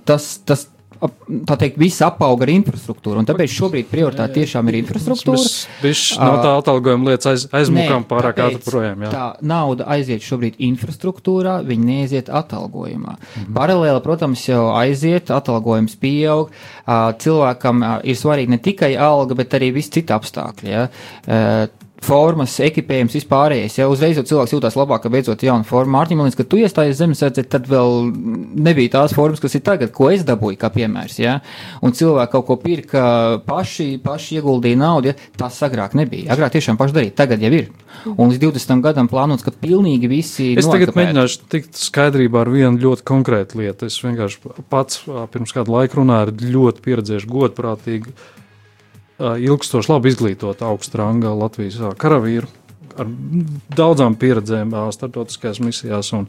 [SPEAKER 5] Tas, tas, ap- tā teikt, viss apauga ar infrastruktūru, un tāpēc šobrīd prioritāte tiešām ir infrastruktūra.
[SPEAKER 2] Mēs bišķi no tā atalgojuma lietas aiz, aizmukām pārāk ātri projām. Jā.
[SPEAKER 5] Tā nauda aiziet šobrīd infrastruktūrā, viņa neiziet atalgojumā. Mhm. Paralēli, protams, jau aiziet, atalgojums pieaug. Cilvēkam ir svarīgi ne tikai alga, bet arī visi citi apstākļi. Ja? Formas, ekipējums, vispārējais. Ja uzreiz jau cilvēks jūtas labāk, ka beidzot jauna forma. Mārtiņ, man liekas, ka tu iestājies zemesardze, tad vēl nebija tās formas, kas ir tagad, ko es dabūju, kā piemērs. Ja? Un cilvēki kaut ko pirka paši, paši ieguldīja naudu, ja? tas agrāk nebija. Agrāk tiešām paši darīja, tagad jau ir. Un līdz 20 gadam plānots, ka pilnīgi visi.
[SPEAKER 2] Es tagad
[SPEAKER 5] noakapēti.
[SPEAKER 2] mēģināšu tikt skaidrībā ar vienu ļoti konkrētu lietu. Es vienkārši pats pirms kāda laika runāju ar ļoti pieredzējušu, godprātīgu, ilgstoši labi izglītotu augstu ranga Latvijas ā, karavīru. Ar daudzām pieredzēm ā, starptautiskajās misijās un,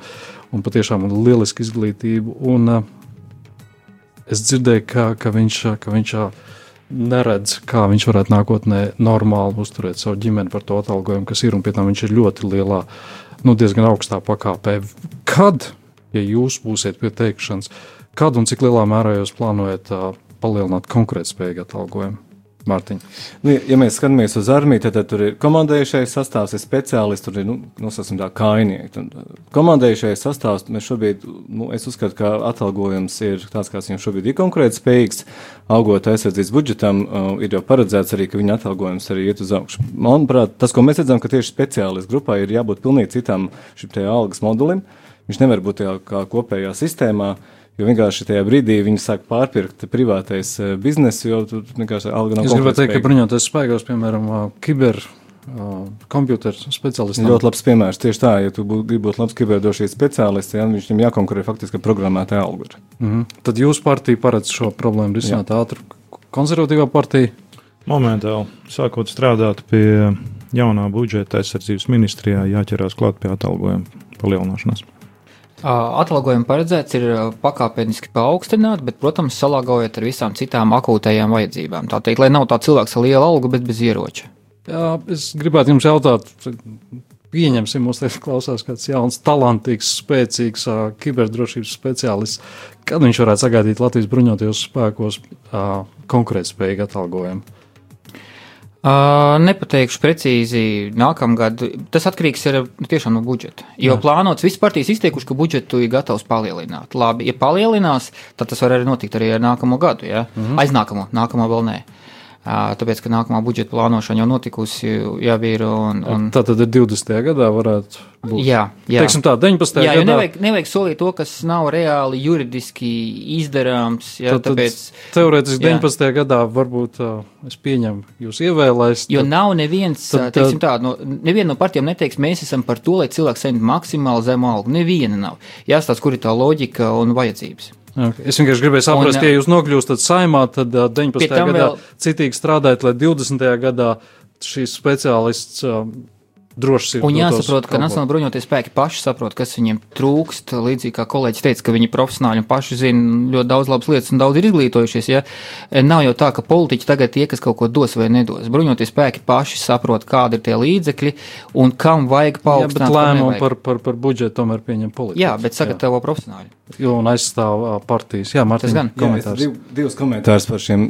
[SPEAKER 2] un patiešām lielisku izglītību. Un, es dzirdēju, ka, ka viņš, ka viņš neredz, kā viņš varētu nākotnē normāli uzturēt savu ģimeni par to atalgojumu, kas ir, un pie tam viņš ir ļoti lielā, nu, diezgan augstā pakāpē. Kad, ja jūs būsiet pie teikšanas, kad un cik lielā mērā jūs plānojat uh, palielināt konkurētspējīgu atalgojumu? Mārtiņa.
[SPEAKER 3] Nu, ja- mēs skatāmies uz armiju, tad, tad tur ir komandējušais sastāvs, ir speciālists, tur ir nu, tā kainieki. Un, uh, Komandējušais sastāvs, mēs šobrīd, nu, es uzskatu, ka atalgojums ir tāds, kāds viņam šobrīd ir konkurētspējīgs. Augot aizsardzības budžetam, uh, ir jau paredzēts arī, ka viņa atalgojums arī iet uz augšu. Manuprāt, tas, ko mēs redzam, ka tieši speciālistu grupā ir jābūt pilnīgi citam šim te algas modulim. Viņš nevar būt tajā kā kopējā sistēmā. Jo vienkārši tajā brīdī viņi sāk pārpirkt privātais uh, biznesu, jo tur vienkārši alga nav
[SPEAKER 2] Es gribētu teikt, ka bruņoties spēkos, piemēram, ā, kiber ā, komputeru speciālistam.
[SPEAKER 3] Ļoti labs piemērs. Tieši tā, ja tu bū, gribi būt labs kiberdrošības speciālists, ja, viņam jākonkurē faktiski ar programmētāju algu.
[SPEAKER 2] Mhm. Tad jūsu partija paredz šo problēmu risināt ātri. Konservatīvā partija
[SPEAKER 4] Momentāli sākot strādāt pie jaunā budžeta aizsardzības ministrijā, jāķerās klāt pie atalgojuma palielināšanas.
[SPEAKER 5] Ā, Atalgojumi paredzēts ir pakāpeniski paaugstināt, bet, protams, salāgojot ar visām citām akūtajām vajadzībām. Tā teikt, lai nav tā cilvēks ar lielu algu, bet bez ieroča.
[SPEAKER 2] Jā, es gribētu jums jautāt, pieņemsim, mums te klausās kāds jauns, talantīgs, spēcīgs uh, kiberdrošības speciālists. Kad viņš varētu sagaidīt Latvijas bruņotajos spēkos uh, konkurētspējīgu atalgojumu?
[SPEAKER 5] Uh, nepateikšu precīzi nākamgad. Tas atkarīgs ir tiešām no budžeta. Jo Jā. plānots, visas partijas izteikuši, ka budžetu ir gatavs palielināt. Labi, ja palielinās, tad tas var arī notikt arī ar nākamo gadu, ja? mm -hmm. aiznākamo, nākamo vēl nē. Uh, tāpēc, ka nākamā budžeta plānošana jau notikusi, jau ir. Un, un,
[SPEAKER 2] Tā tad ir 20. gadā varētu būt.
[SPEAKER 5] jā, jā.
[SPEAKER 2] Teiksim tā, 19.
[SPEAKER 5] Jā,
[SPEAKER 2] gadā.
[SPEAKER 5] nevajag, nevajag solīt to, kas nav reāli juridiski izdarāms. Jā,
[SPEAKER 2] Tad, tad
[SPEAKER 5] tāpēc,
[SPEAKER 2] teorētiski
[SPEAKER 5] jā.
[SPEAKER 2] 19. gadā varbūt uh, es pieņemu, jūs ievēlēsiet.
[SPEAKER 5] Jo nav neviens,
[SPEAKER 2] Tad-
[SPEAKER 5] tad, teiksim, tā, no, neviena no partijām neteiks, mēs esam par to, lai cilvēks saņemtu maksimāli zemu algu. Neviena nav. Jāstāsta, kur ir tā loģika un vajadzības.
[SPEAKER 2] Okay. Es vienkārši gribēju saprast,
[SPEAKER 5] Un,
[SPEAKER 2] ja jūs nokļūstat saimā, tad uh, 19.
[SPEAKER 5] Pie tam
[SPEAKER 2] gadā
[SPEAKER 5] vēl-
[SPEAKER 2] citīgi strādājat, lai 20. gadā šīs speciālists uh, droši ir.
[SPEAKER 5] Un jāsaprot, ka Nacionāla bruņoties spēki paši saprot, kas viņiem trūkst. Līdzīgi kā kolēģis teica, ka viņi profesionāļi un paši zina ļoti daudz labas lietas un daudz ir izglītojušies. Ja? Nav jau tā, ka politiķi tagad tie, kas kaut ko dos vai nedos. Bruņoties spēki paši saprot, kādi ir tie līdzekļi un kam vajag
[SPEAKER 2] Jā, bet
[SPEAKER 5] paaugstināt.
[SPEAKER 2] lēmumu par, par, par budžetu tomēr pieņem politiķi.
[SPEAKER 5] Jā, bet sagatavo profesionāļi.
[SPEAKER 2] Jo un aizstāv partijas. Jā, Mārtiņ,
[SPEAKER 5] Tas gan.
[SPEAKER 3] Jā,
[SPEAKER 2] komentārs.
[SPEAKER 3] div, divus komentārus par šiem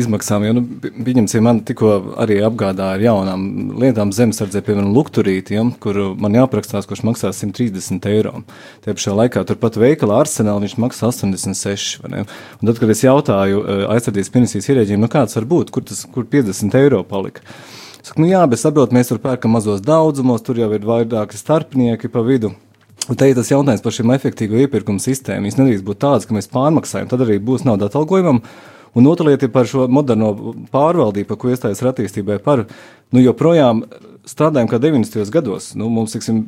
[SPEAKER 3] izmaksām. Jo, nu, pi- pieņemsim, man tikko arī apgādāja ar jaunām lietām zemesardzē, piemēram, lukturīti, ja, kur man jāaprakstās, kurš maksā 130 eiro. Tie pašā laikā turpat veikalā arsenāli viņš maksā 86. vai ne? Un tad, kad es jautāju eh, aizsardzības ministrijas ierēģiem, nu kāds var būt, kur, tas, kur 50 eiro palika? Saku, nu jā, bet saprot, mēs tur pērkam mazos daudzumos, tur jau ir vairāki starpnieki pa vidu. Un te ir tas jautājums par šīm efektīvo iepirkuma sistēmu. Viņas nedrīkst būt tādas, ka mēs pārmaksājam, tad arī būs nauda atalgojumam. Un otra lieta ir par šo moderno pārvaldību, par ko iestājas ar attīstībai. Par, nu, joprojām strādājam kā 90. gados. Nu, mums, tiksim,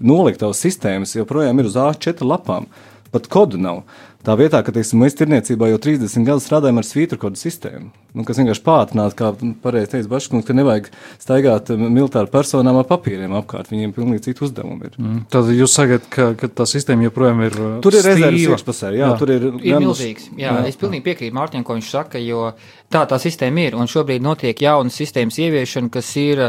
[SPEAKER 3] noliktavas sistēmas joprojām ir uz A4 lapām. Pat kodu nav. Tā vietā, ka teiksim, mēs tirniecībā jau 30 gadus strādājam ar svītru kodu sistēmu, nu, kas vienkārši pātrinātu, kā pareizi teica Baškungs, ka nevajag staigāt eh, militāru personām ar papīriem apkārt. Viņiem pilnīgi citu uzdevumu ir.
[SPEAKER 2] Mm. Tad jūs sakat, ka, ka tā sistēma joprojām ir. ā,
[SPEAKER 3] Tur ir rezerves
[SPEAKER 2] stīva.
[SPEAKER 3] iekšpusē, jā, jā, tur ir,
[SPEAKER 5] Ir milzīgs. Jā, jā, es pilnīgi piekrītu Mārtiņam, ko viņš saka, jo tā tā sistēma ir. Un šobrīd notiek jaunas sistēmas ieviešana, kas ir,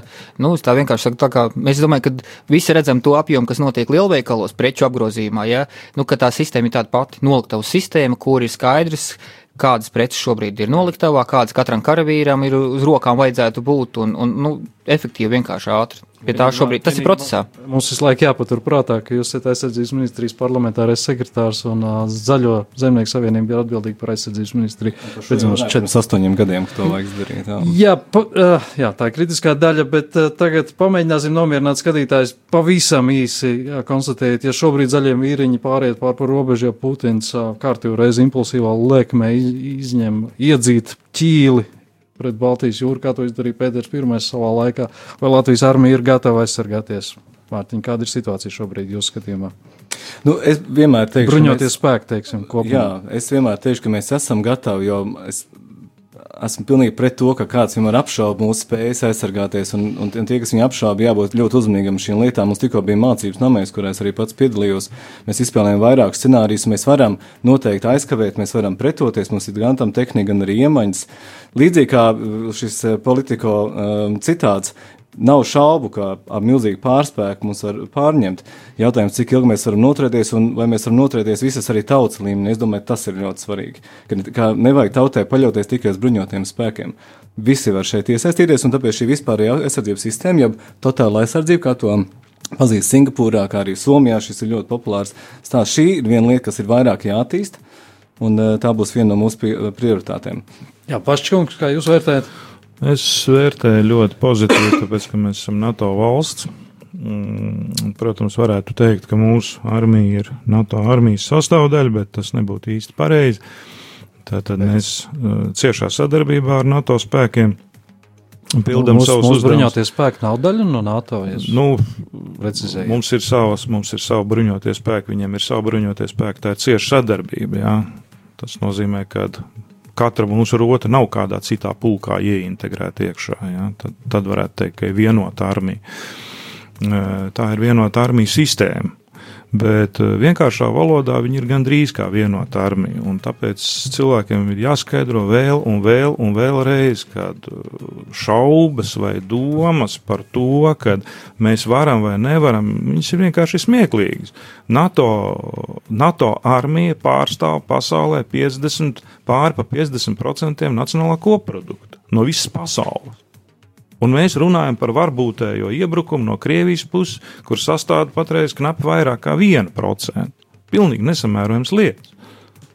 [SPEAKER 5] nu, tā vienkārši saku, tā kā mēs domājam, ka visi redzam to apjomu, kas notiek lielveikalos, preču apgrozījumā, ja, nu, ka tā sistēma ir tāda pati noliktavu sistēma, kur ir skaidrs, kādas preces šobrīd ir noliktavā, kādas katram karavīram ir uz rokām vajadzētu būt, un, un nu, efektīvi vienkārši ātri. Pie tā šobrīd tas ir procesā.
[SPEAKER 2] Mums visu laiku jāpatur prātā, ka jūs esat aizsardzības ministrijas parlamentārais sekretārs un uh, Zaļo zemnieku savienība ir atbildīga par aizsardzības ministriju. Četri.
[SPEAKER 3] pirms astoņiem gadiem, ka to vajag izdarīt. Jā.
[SPEAKER 2] Jā, pa, uh, jā, tā ir kritiskā daļa, bet uh, tagad pamēģināsim nomierināt skatītājus pavisam īsi. Jā, konstatējiet, ja šobrīd zaļie vīriņi pāriet pār par robežu, ja Putins uh, kārtīgi reizi impulsīvā lēkmē iz, izņem iedzīt ķīli pret Baltijas jūru, kā to izdarīja Pēters I savā laikā, vai Latvijas armija ir gatava aizsargāties? Mārtiņ, kāda ir situācija šobrīd jūsu skatījumā?
[SPEAKER 3] Nu, es vienmēr teikšu, ka
[SPEAKER 2] Bruņoties spēki, teiksim, kopumā.
[SPEAKER 3] Jā, es vienmēr teikšu, ka mēs esam gatavi, jo es esmu pilnīgi pret to, ka kāds vienmēr apšauba mūsu spējas aizsargāties. Un, un, un tie, kas viņu apšauba, jābūt ļoti uzmanīgam šīm lietām. Mums tikko bija mācības namēs, kurās arī pats piedalījos. Mēs izspēlējām vairākus scenārijus. Mēs varam noteikti aizkavēt, mēs varam pretoties. Mums ir gan tam tehnika, gan arī iemaņas. Līdzīgi kā šis uh, politiko um, citāts. Nav šaubu, ka ar milzīgu pārspēku mums var pārņemt. Jautājums, cik ilgi mēs varam noturēties, un vai mēs varam noturēties visas arī tautas līmenī. Es domāju, tas ir ļoti svarīgi. Ka, ka nevajag tautai paļauties tikai uz bruņotiem spēkiem. Visi var šeit iesaistīties, un tāpēc šī vispārējā aizsardzības sistēma, jeb totāla aizsardzība, kā to pazīst Singapūrā, kā arī Somijā, šis ir ļoti populārs stāsts. Šī ir viena lieta, kas ir vairāk jāattīst, un eh, tā būs viena no mūsu pri- prioritātēm.
[SPEAKER 2] Jā Paškungs, kā jūs vērtējat?
[SPEAKER 4] Es vērtēju ļoti pozitīvi, tāpēc, ka mēs esam NATO valsts. mm, protams, varētu teikt, ka mūsu armija ir NATO armijas sastāvdaļa, bet tas nebūtu īsti pareizi. Tātad mēs uh, ciešā sadarbībā ar NATO spēkiem pildām
[SPEAKER 2] Mūsu-
[SPEAKER 4] savus uzdevumus.
[SPEAKER 2] bruņotie spēki nav daļa no NATO.
[SPEAKER 4] Nu,
[SPEAKER 2] precizēju.
[SPEAKER 4] mums ir savas, mums ir savi bruņotie spēki, viņiem ir savi bruņotie spēki, tā ir cieša sadarbība. Jā. Tas nozīmē, ka katra mūsu rota nav kādā citā pulkā ieintegrēta iekšā. Jā. Tad, tad varētu teikt, ka ir vienota armija. Tā ir vienota armijas sistēma. Bet eh, vienkāršā valodā viņi ir gandrīz kā vienota armija. Tāpēc cilvēkiem ir jāskaidro vēl un vēl un vēlreiz, kad eh, šaubas vai domas par to, ka mēs varam vai nevaram, viņas ir vienkārši smieklīgas. NATO, NATO armija pārstāv pasaulē 50, pāri pa 50% nacionālā koprodukta no visas pasaules. Un mēs runājam par varbūtējo iebrukumu no Krievijas puses, kur sastāv patreiz knapi vairāk kā 1%. Pilnīgi nesamērojams lietas.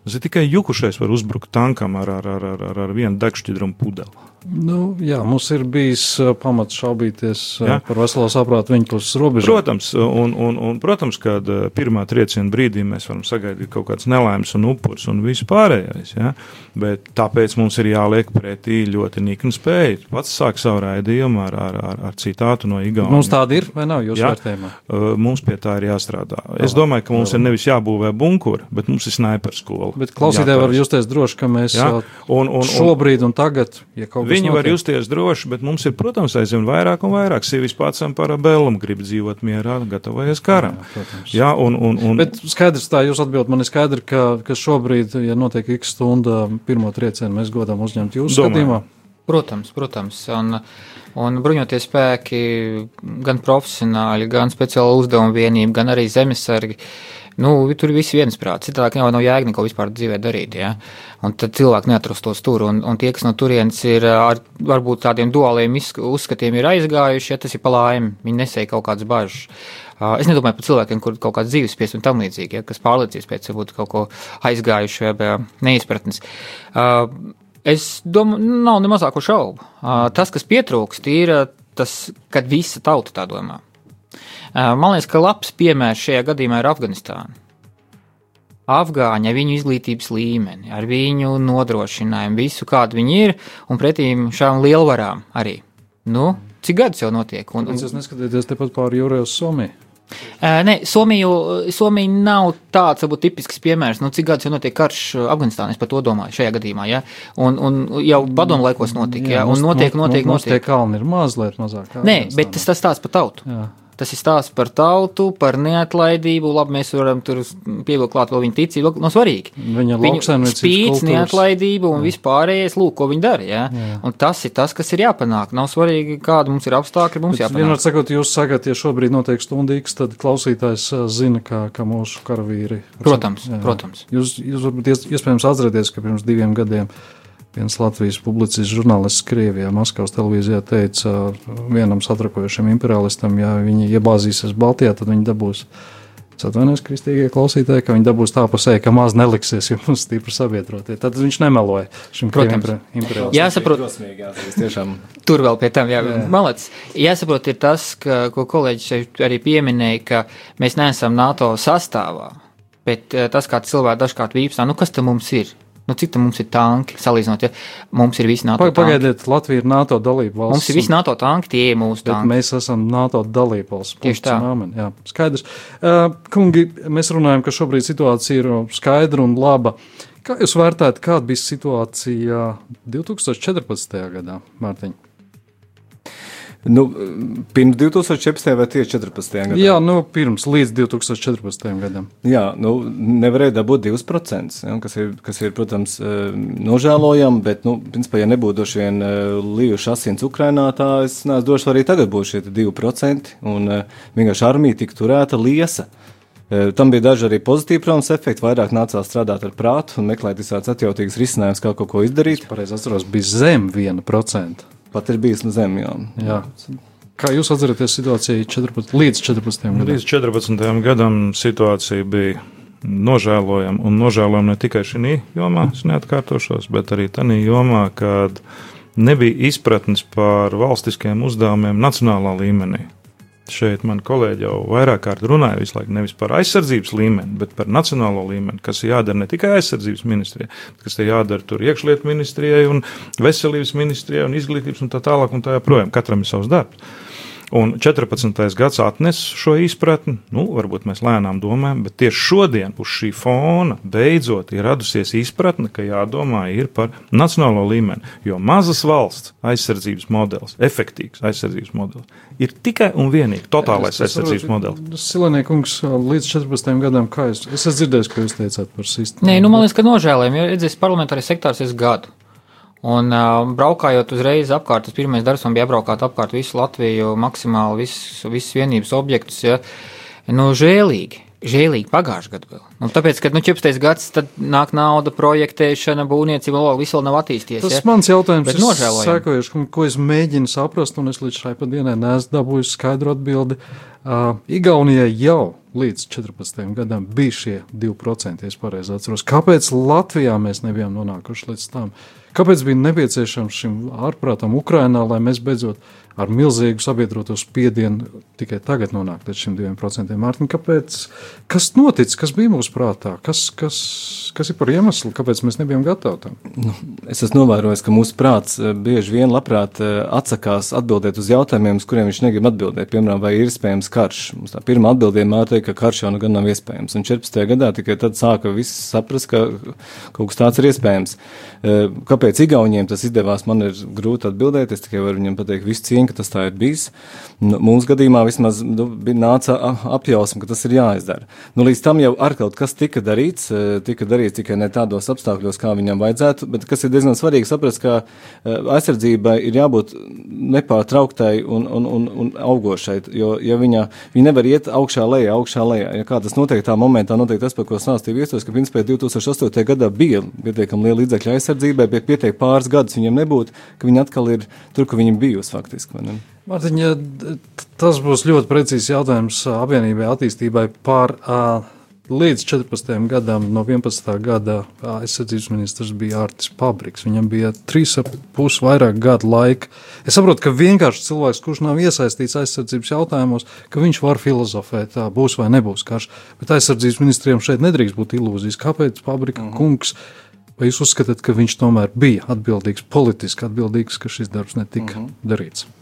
[SPEAKER 4] Tas ir tikai jukušais var uzbrukt tankam ar, ar, ar, ar, ar vienu degšķidrumu pudeli.
[SPEAKER 2] Nu, jā, mums ir bijis uh, pamats šaubīties uh,
[SPEAKER 4] Jā.
[SPEAKER 2] par veselo saprātu viņa puses robežām.
[SPEAKER 4] Protams, un, un, un, protams, kad eh, pirmā trieciena brīdī mēs varam sagaidīt kaut kādas nelaimes un upurs un viss pārējais. Ja? Bet tāpēc mums ir jāliek pretī ļoti nikna spēja. Pats sāk savu raidījumu ar, ar, ar, ar citātu no Igaunijas.
[SPEAKER 2] Mums tāda ir vai nav jūsu
[SPEAKER 4] Jā.
[SPEAKER 2] vērtējumā?
[SPEAKER 4] Uh, Mums pie tā ir jāstrādā. Es domāju, ka mums ir nevis jābūvē bunkuri, bet mums ir sniper skola.
[SPEAKER 2] Bet klausītāji var justies droši, ka mēs
[SPEAKER 4] Jā.
[SPEAKER 2] uh,
[SPEAKER 4] Un, un, un,
[SPEAKER 2] šobrīd un tagad, ja kaut kas
[SPEAKER 4] Viņi var
[SPEAKER 2] notiek,
[SPEAKER 4] justies droši, bet mums ir, protams, aizvien vairāk un vairāk. Sīvis pats par abēlumu grib dzīvot mierā, gatavojas karam.
[SPEAKER 2] Jā, protams.
[SPEAKER 4] Jā, un, un, un,
[SPEAKER 2] Bet skaidrs, tā jūs atbildat, man ir skaidrs, ka, ka šobrīd, ja notiek x stunda pirmo triecienu, mēs godam uzņemt jūsu
[SPEAKER 4] Domāju.
[SPEAKER 2] skatījumā.
[SPEAKER 5] Protams, protams. Un, un bruņoties spēki, gan profesionāļi, gan speciāla uzdevuma vienība, gan arī zemesargi. Nu, tur viss viensprāts. Citādi jau nav jēga neko vispār dzīvē darīt. Ja? Un tad cilvēki neatrastos tur. Un, un tie, kas no turienes ir ar varbūt tādiem duāliem uzskatiem, ir aizgājuši, ja tas ir pa laimi. Viņi nesēja kaut kādas bažas. Es nedomāju par cilvēkiem, kuriem ir kaut kāds dzīves spiest un tam līdzīgi, ja, kas pārliecīs pēc varbūt kaut ko aizgājuši vai neizpratnes. Es domāju, nav ne mazāko šaubu. Tas, kas pietrūkst, ir tas, kad visa tauta tā domā. Man liekas, ka labs piemērs šajā gadījumā ir Afganistāna. Afgāņi ar viņu izglītības līmeni, ar viņu nodrošinājumu, visu kādu viņi ir, un pretīm šām lielvarām arī. Nu, cik gadus jau notiek? Un, un,
[SPEAKER 2] jūs neskatāties tepat pāri jūrai uz Somiju?
[SPEAKER 5] Nē, Somiju, Somija nav tāds, varbūt, tipisks piemērs. Nu, cik gadus jau notiek karš Afganistānā, es par to domāju šajā gadījumā. Ja? Un, un jau padomu laikos notika, ja? un notiek,
[SPEAKER 2] mums-
[SPEAKER 5] notiek,
[SPEAKER 2] mums tie
[SPEAKER 5] notiek.
[SPEAKER 2] kalni ir mazliet mazāk.
[SPEAKER 5] Nē, bet tas, tas tāds par tautu.
[SPEAKER 2] Jā.
[SPEAKER 5] Tas ir stāsts par tautu, par neatlaidību. Labi, mēs varam tur pievilkt klāt vēl viņa ticību. No svarīgi.
[SPEAKER 2] Viņa
[SPEAKER 5] spīdz,
[SPEAKER 2] kultūras.
[SPEAKER 5] neatlaidība un vispārējais, lūk, ko viņi dara. Ja? Un tas ir tas, kas ir jāpanāk. Nav svarīgi, kāda mums ir apstākļi, mums
[SPEAKER 2] Bet Vienmēr
[SPEAKER 5] jāpanāk.
[SPEAKER 2] sakot, jūs sakat, ja šobrīd notiek stundīgs, tad klausītājs zina, ka, ka mūsu karavīri.
[SPEAKER 5] Protams,
[SPEAKER 2] Jā.
[SPEAKER 5] protams.
[SPEAKER 2] Jūs, jūs varbūt ies- iespējams atcerieties, ka pirms diviem gadiem viens Latvijas publicists žurnālists Krievijā, Maskavas televīzijā teica vienam satrakojušam imperialistam, ja viņi iebāzīsies Baltijā, tad viņi dabūs. Atvainojos kristīgie klausītāji, ka viņi dabūs tā pusē, ka maz neliksies, jo mums [laughs] stipri sabiedrotie. Tad viņš nemeloja šim imperialistam.
[SPEAKER 5] Jāsaprot. [laughs] Tur vēl pie tam, jā, malets. Jāsaprot, ir tas, ka, ko kolēģis šeit arī pieminēja, ka mēs neesam NATO sastāvā, bet eh, tas, kā cilvēki dažkārt vīpstā, nu kas tam mums ir? Nu, cik mums ir tanki, salīdzinot, ja mums ir visi NATO
[SPEAKER 2] Pag-
[SPEAKER 5] tanki.
[SPEAKER 2] Pagaidiet, Latvija ir NATO dalība valsts.
[SPEAKER 5] Mums ir visi NATO tanki, tie ir mūsu tanki.
[SPEAKER 2] mēs esam NATO dalībvalsts.
[SPEAKER 5] Tieši tā.
[SPEAKER 2] Amen, jā, skaidrs. Uh, kungi, mēs runājam, ka šobrīd situācija ir skaidra un laba. Kā jūs vērtējat, kāda bija situācija 2014. gadā, Mārtiņ?
[SPEAKER 3] Nu, pirms 2014. vai tieši 14. gadā?
[SPEAKER 2] Jā, nu, pirms līdz 2014. gadam.
[SPEAKER 3] Jā, nu, nevarēja dabūt 2%, ja, kas, ir, kas ir, protams, eh, nožēlojami, bet, nu, principā, ja nebūtu droši vien eh, lījuši asins Ukrainā, tā es nezinu, droši arī tagad būs šie 2%, un eh, vienkārši armija tika turēta liesa. Tam bija daži arī pozitīvi, protams, efekti. Vairāk nācās strādāt ar prātu un meklēt visādas atjautīgas risinājumus, kā kaut ko izdarīt.
[SPEAKER 2] Pareizi atceros, bija zem 1%.
[SPEAKER 3] Pat ir bijis no zemjām.
[SPEAKER 2] Jā. Kā jūs atceraties situāciju 14, līdz 14. gadam?
[SPEAKER 4] Līdz 14. gadam situācija bija nožēlojama. Un nožēlojama ne tikai šī jomā, es neatkārtošos, bet arī tādā jomā, kad nebija izpratnes par valstiskiem uzdevumiem nacionālā līmenī. Šeit man kolēģi jau vairāk kārt runāja visu laiku nevis par aizsardzības līmeni, bet par nacionālo līmeni, kas ir jādara ne tikai aizsardzības ministrijai, kas ir jādara tur iekšlietu ministrijai un veselības ministrijai un izglītības un tā tālāk un tā joprojām. Katram ir savs darbs. Un 14. gads atnes šo izpratni, nu, varbūt mēs lēnām domājam, bet tieši šodien uz šī fona beidzot ir radusies izpratne, ka jādomā ir par nacionālo līmeni. Jo mazas valsts aizsardzības modelis, efektīvs aizsardzības modelis, ir tikai un vienīgi totālais es, aizsardzības modelis.
[SPEAKER 2] Silēniekungs, līdz 14 gadam, kā jūs, es esmu dzirdējis, ko jūs teicāt par sistēmu.
[SPEAKER 5] Nē, nu, man liekas, ka nožēlējami, jo, redziet, parlamentārais sektārs ir gadu. Un uh, braukājot uzreiz apkārt, tas pirmais darbs man bija apbraukāt apkārt visu Latviju, maksimāli visus, visus vienības objektus. Ja. Nu, žēlīgi, žēlīgi pagājušajā gadā vēl. Nu, tāpēc, kad nu, 14. gads, tad nāk nauda, projektēšana, būvniecība, vēl viss vēl nav attīstījies.
[SPEAKER 2] Tas
[SPEAKER 5] ja?
[SPEAKER 2] mans jautājums
[SPEAKER 5] Bet
[SPEAKER 2] ir sekojuši, ko es mēģinu saprast, un es līdz šai dienai neesmu dabūjis skaidru atbildi. Uh, Igaunijai jau līdz 14. gadam bija šie 2%, ja es pareizi atceros. Kāpēc Latvijā mēs nebijām nonākuši līdz tam? Kāpēc bija nepieciešams šim ārprātam Ukrainā, lai mēs beidzot ar milzīgu sabiedroto spiedienu tikai tagad nonāktu līdz šim 2%? Mārtiņ, kāpēc? Kas notic, kas bija mūsu prātā? Kas, kas, kas ir par iemeslu, kāpēc mēs nebijām gatavi tam?
[SPEAKER 3] Nu, es esmu novērojis, ka mūsu prāts eh, bieži vien labprāt eh, atsakās atbildēt uz jautājumiem, uz kuriem viņš negrib atbildēt. Piemēram, vai ir iespējams karš? Mums tā pirmā atbildē vienmēr teica, ka karš jau nu gan nav iespējams. Un 14. gadā tikai tad sāka viss saprast, ka kaut kas tāds ir iespējams. Eh, Kāpēc Igauniem tas izdevās, man ir grūti atbildēt. Es tikai varu viņam pateikt visu cieņu, ka tas tā ir bijis. Nu, Mūsu gadījumā vismaz nu, nāca apjausma, ka tas ir jāizdara. Nu, līdz tam jau ar kaut kas tika darīts, eh, tika darīts tikai ne tādos apstākļos, kā viņam vajadzētu, bet kas ir diezgan svarīgi saprast, ka eh, aizsardzībai ir jābūt nepārtrauktai un, un, un, un augošai, jo ja viņa, viņa nevar iet augšā lejā, augšā lejā. Ja kā tas notiek tā momentā, notiek tas, par ko stāstīja viesos, ka principā 2008. gadā bija pietiekami liela līdzekļa aizsardzībai, bet pietiek pāris gadus viņiem nebūtu, ka viņi atkal ir tur, kur viņi bijusi faktiski.
[SPEAKER 2] Mārtiņa, tas būs ļoti precīzs jautājums apvienībai attīstībai par līdz 14. gadam, no 11. gada aizsardzības ministrs bija Ārtis Pabriks. Viņam bija trīs ap pus vairāk gadu laika. Es saprotu, ka vienkārši cilvēks, kurš nav iesaistīts aizsardzības jautājumos, ka viņš var filozofēt, tā būs vai nebūs karš. Bet aizsardzības ministriem šeit nedrīkst būt ilūzijas. Kāpēc Pabrika -hmm. kungs? Vai jūs uzskatāt, ka viņš tomēr bija atbildīgs, politiski atbildīgs, ka šis darbs netika mm -hmm. darīts?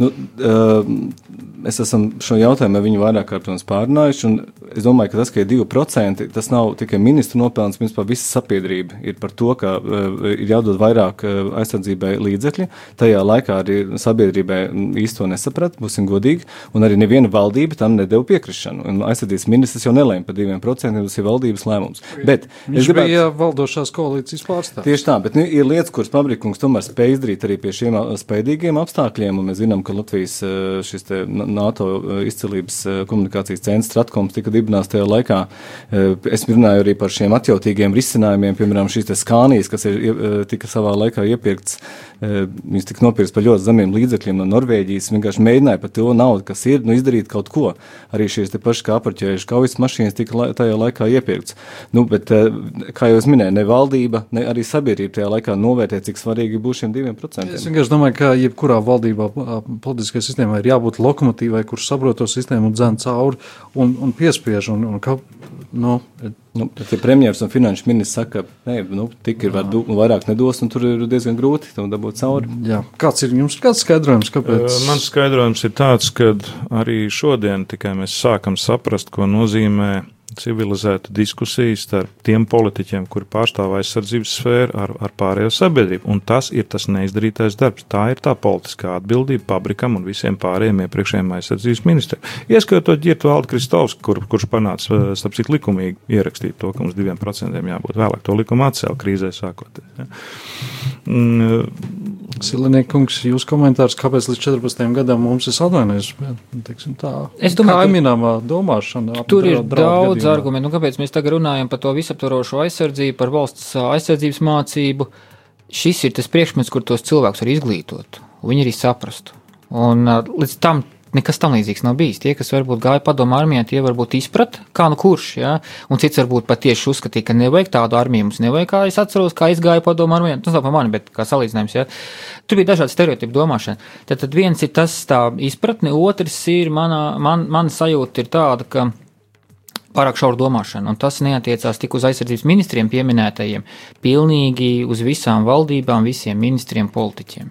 [SPEAKER 3] Nu, mēs esam šo jautājumu viņu vairāk kārtībā pārunājuši. un Es domāju, ka tas, ka ir 2%, tas nav tikai ministra nopelns, bet visa sabiedrība ir par to, ka uh, ir jādod vairāk uh, aizsardzībai līdzekļi. Tajā laikā arī sabiedrībai īsti to nesaprata, būsim godīgi, un arī neviena valdība tam nedeva piekrišanu. Un aizsardzības ministrs jau nelēma par 2%, tas ir valdības lēmums. Bet
[SPEAKER 2] Viņš gribētu... bija valdošās koalīcijas pārstāvis.
[SPEAKER 3] Tieši tā, bet nu, ir lietas, kuras Pabrikungs tomēr spēj izdarīt arī pie šiem spēcīgiem apstākļiem. un Mēs zinām, ka Latvijas ā, šis NATO ā, izcilības ā, komunikācijas centrs Stratkoms tika dibināts tajā laikā. Es runāju arī par šiem atjautīgiem risinājumiem, piemēram, šīs skānijas, kas ir, tika savā laikā iepirkts. Viņas tika nopirkts par ļoti zemiem līdzekļiem no Norvēģijas. Vienkārši mēģināja par to naudu, kas ir, nu, izdarīt kaut ko. Arī šīs te pašas kā apaļķējušas kaujas mašīnas tika tajā laikā iepirkts. Nu, bet, kā jau es minēju, ne valdība, ne arī sabiedrība tajā laikā novērtē, cik svarīgi būs šiem diviem procentiem.
[SPEAKER 2] Es vienkārši domāju, ka jebkurā valdībā, ā, politiskajai sistēmai ir jābūt lokomotīvai, kurš saprot to sistēmu un dzēn cauri un, un piespiež. Un, un, ka, nu,
[SPEAKER 3] Nu, ja premjerministrs un finanšu ministrs saka, ka nu, tik ir var, vairāk nedos, un tur ir diezgan grūti tam dabūt cauri.
[SPEAKER 2] jā. Kāds ir jums kāds skaidrojums, kāpēc?
[SPEAKER 4] Mans skaidrojums ir tāds, ka arī šodien tikai mēs sākam saprast, ko nozīmē civilizēta diskusija starp tiem politiķiem, kuri pārstāv aizsardzības sfēru ar, ar pārējo sabiedrību. Un tas ir tas neizdarītais darbs. Tā ir tā politiskā atbildība Pabrikam un visiem pārējiem iepriekšējiem aizsardzības ministriem. Ieskatot ģirtu Valdu Kristovs, kur, kurš panāca, eh, starp citu, likumīgi ierakstīt to, ka mums diviem procentiem jābūt vēlāk. To likumu atcēla krīzē sākoties. Ja. Mm,
[SPEAKER 2] Silinieks, jūs komentārs, kāpēc līdz 14 gadam mums ir? Teiksim, tā
[SPEAKER 5] Es domāju, ka-
[SPEAKER 2] kaimiņāmā domāšana.
[SPEAKER 5] Tur ir daudz argumentu. Nu, kāpēc mēs tagad runājam par to visaptvarošo aizsardzību, par valsts aizsardzības mācību? Šis ir tas priekšmets, kur tos cilvēkus var izglītot, un viņi arī saprastu. Un līdz tam nekas tam līdzīgs nav bijis. Tie, kas varbūt gāja padomu armijā, tie varbūt izprat, kā nu kurš, ja? un cits varbūt patieši uzskatīja, ka nevajag tādu armiju, mums nevajag, kā es atceros, kā izgāja padomu armijā, tas nav par mani, bet kā salīdzinājums, ja? Tur bija dažādi stereotipi domāšana. Tad, tad viens ir tas tā izpratne, otrs ir mana, man, man sajūta ir tāda, ka pārāk šaura domāšana, un tas neatiecās tik uz aizsardzības ministriem pieminētajiem, pilnīgi uz visām valdībām, visiem ministriem, politiķiem.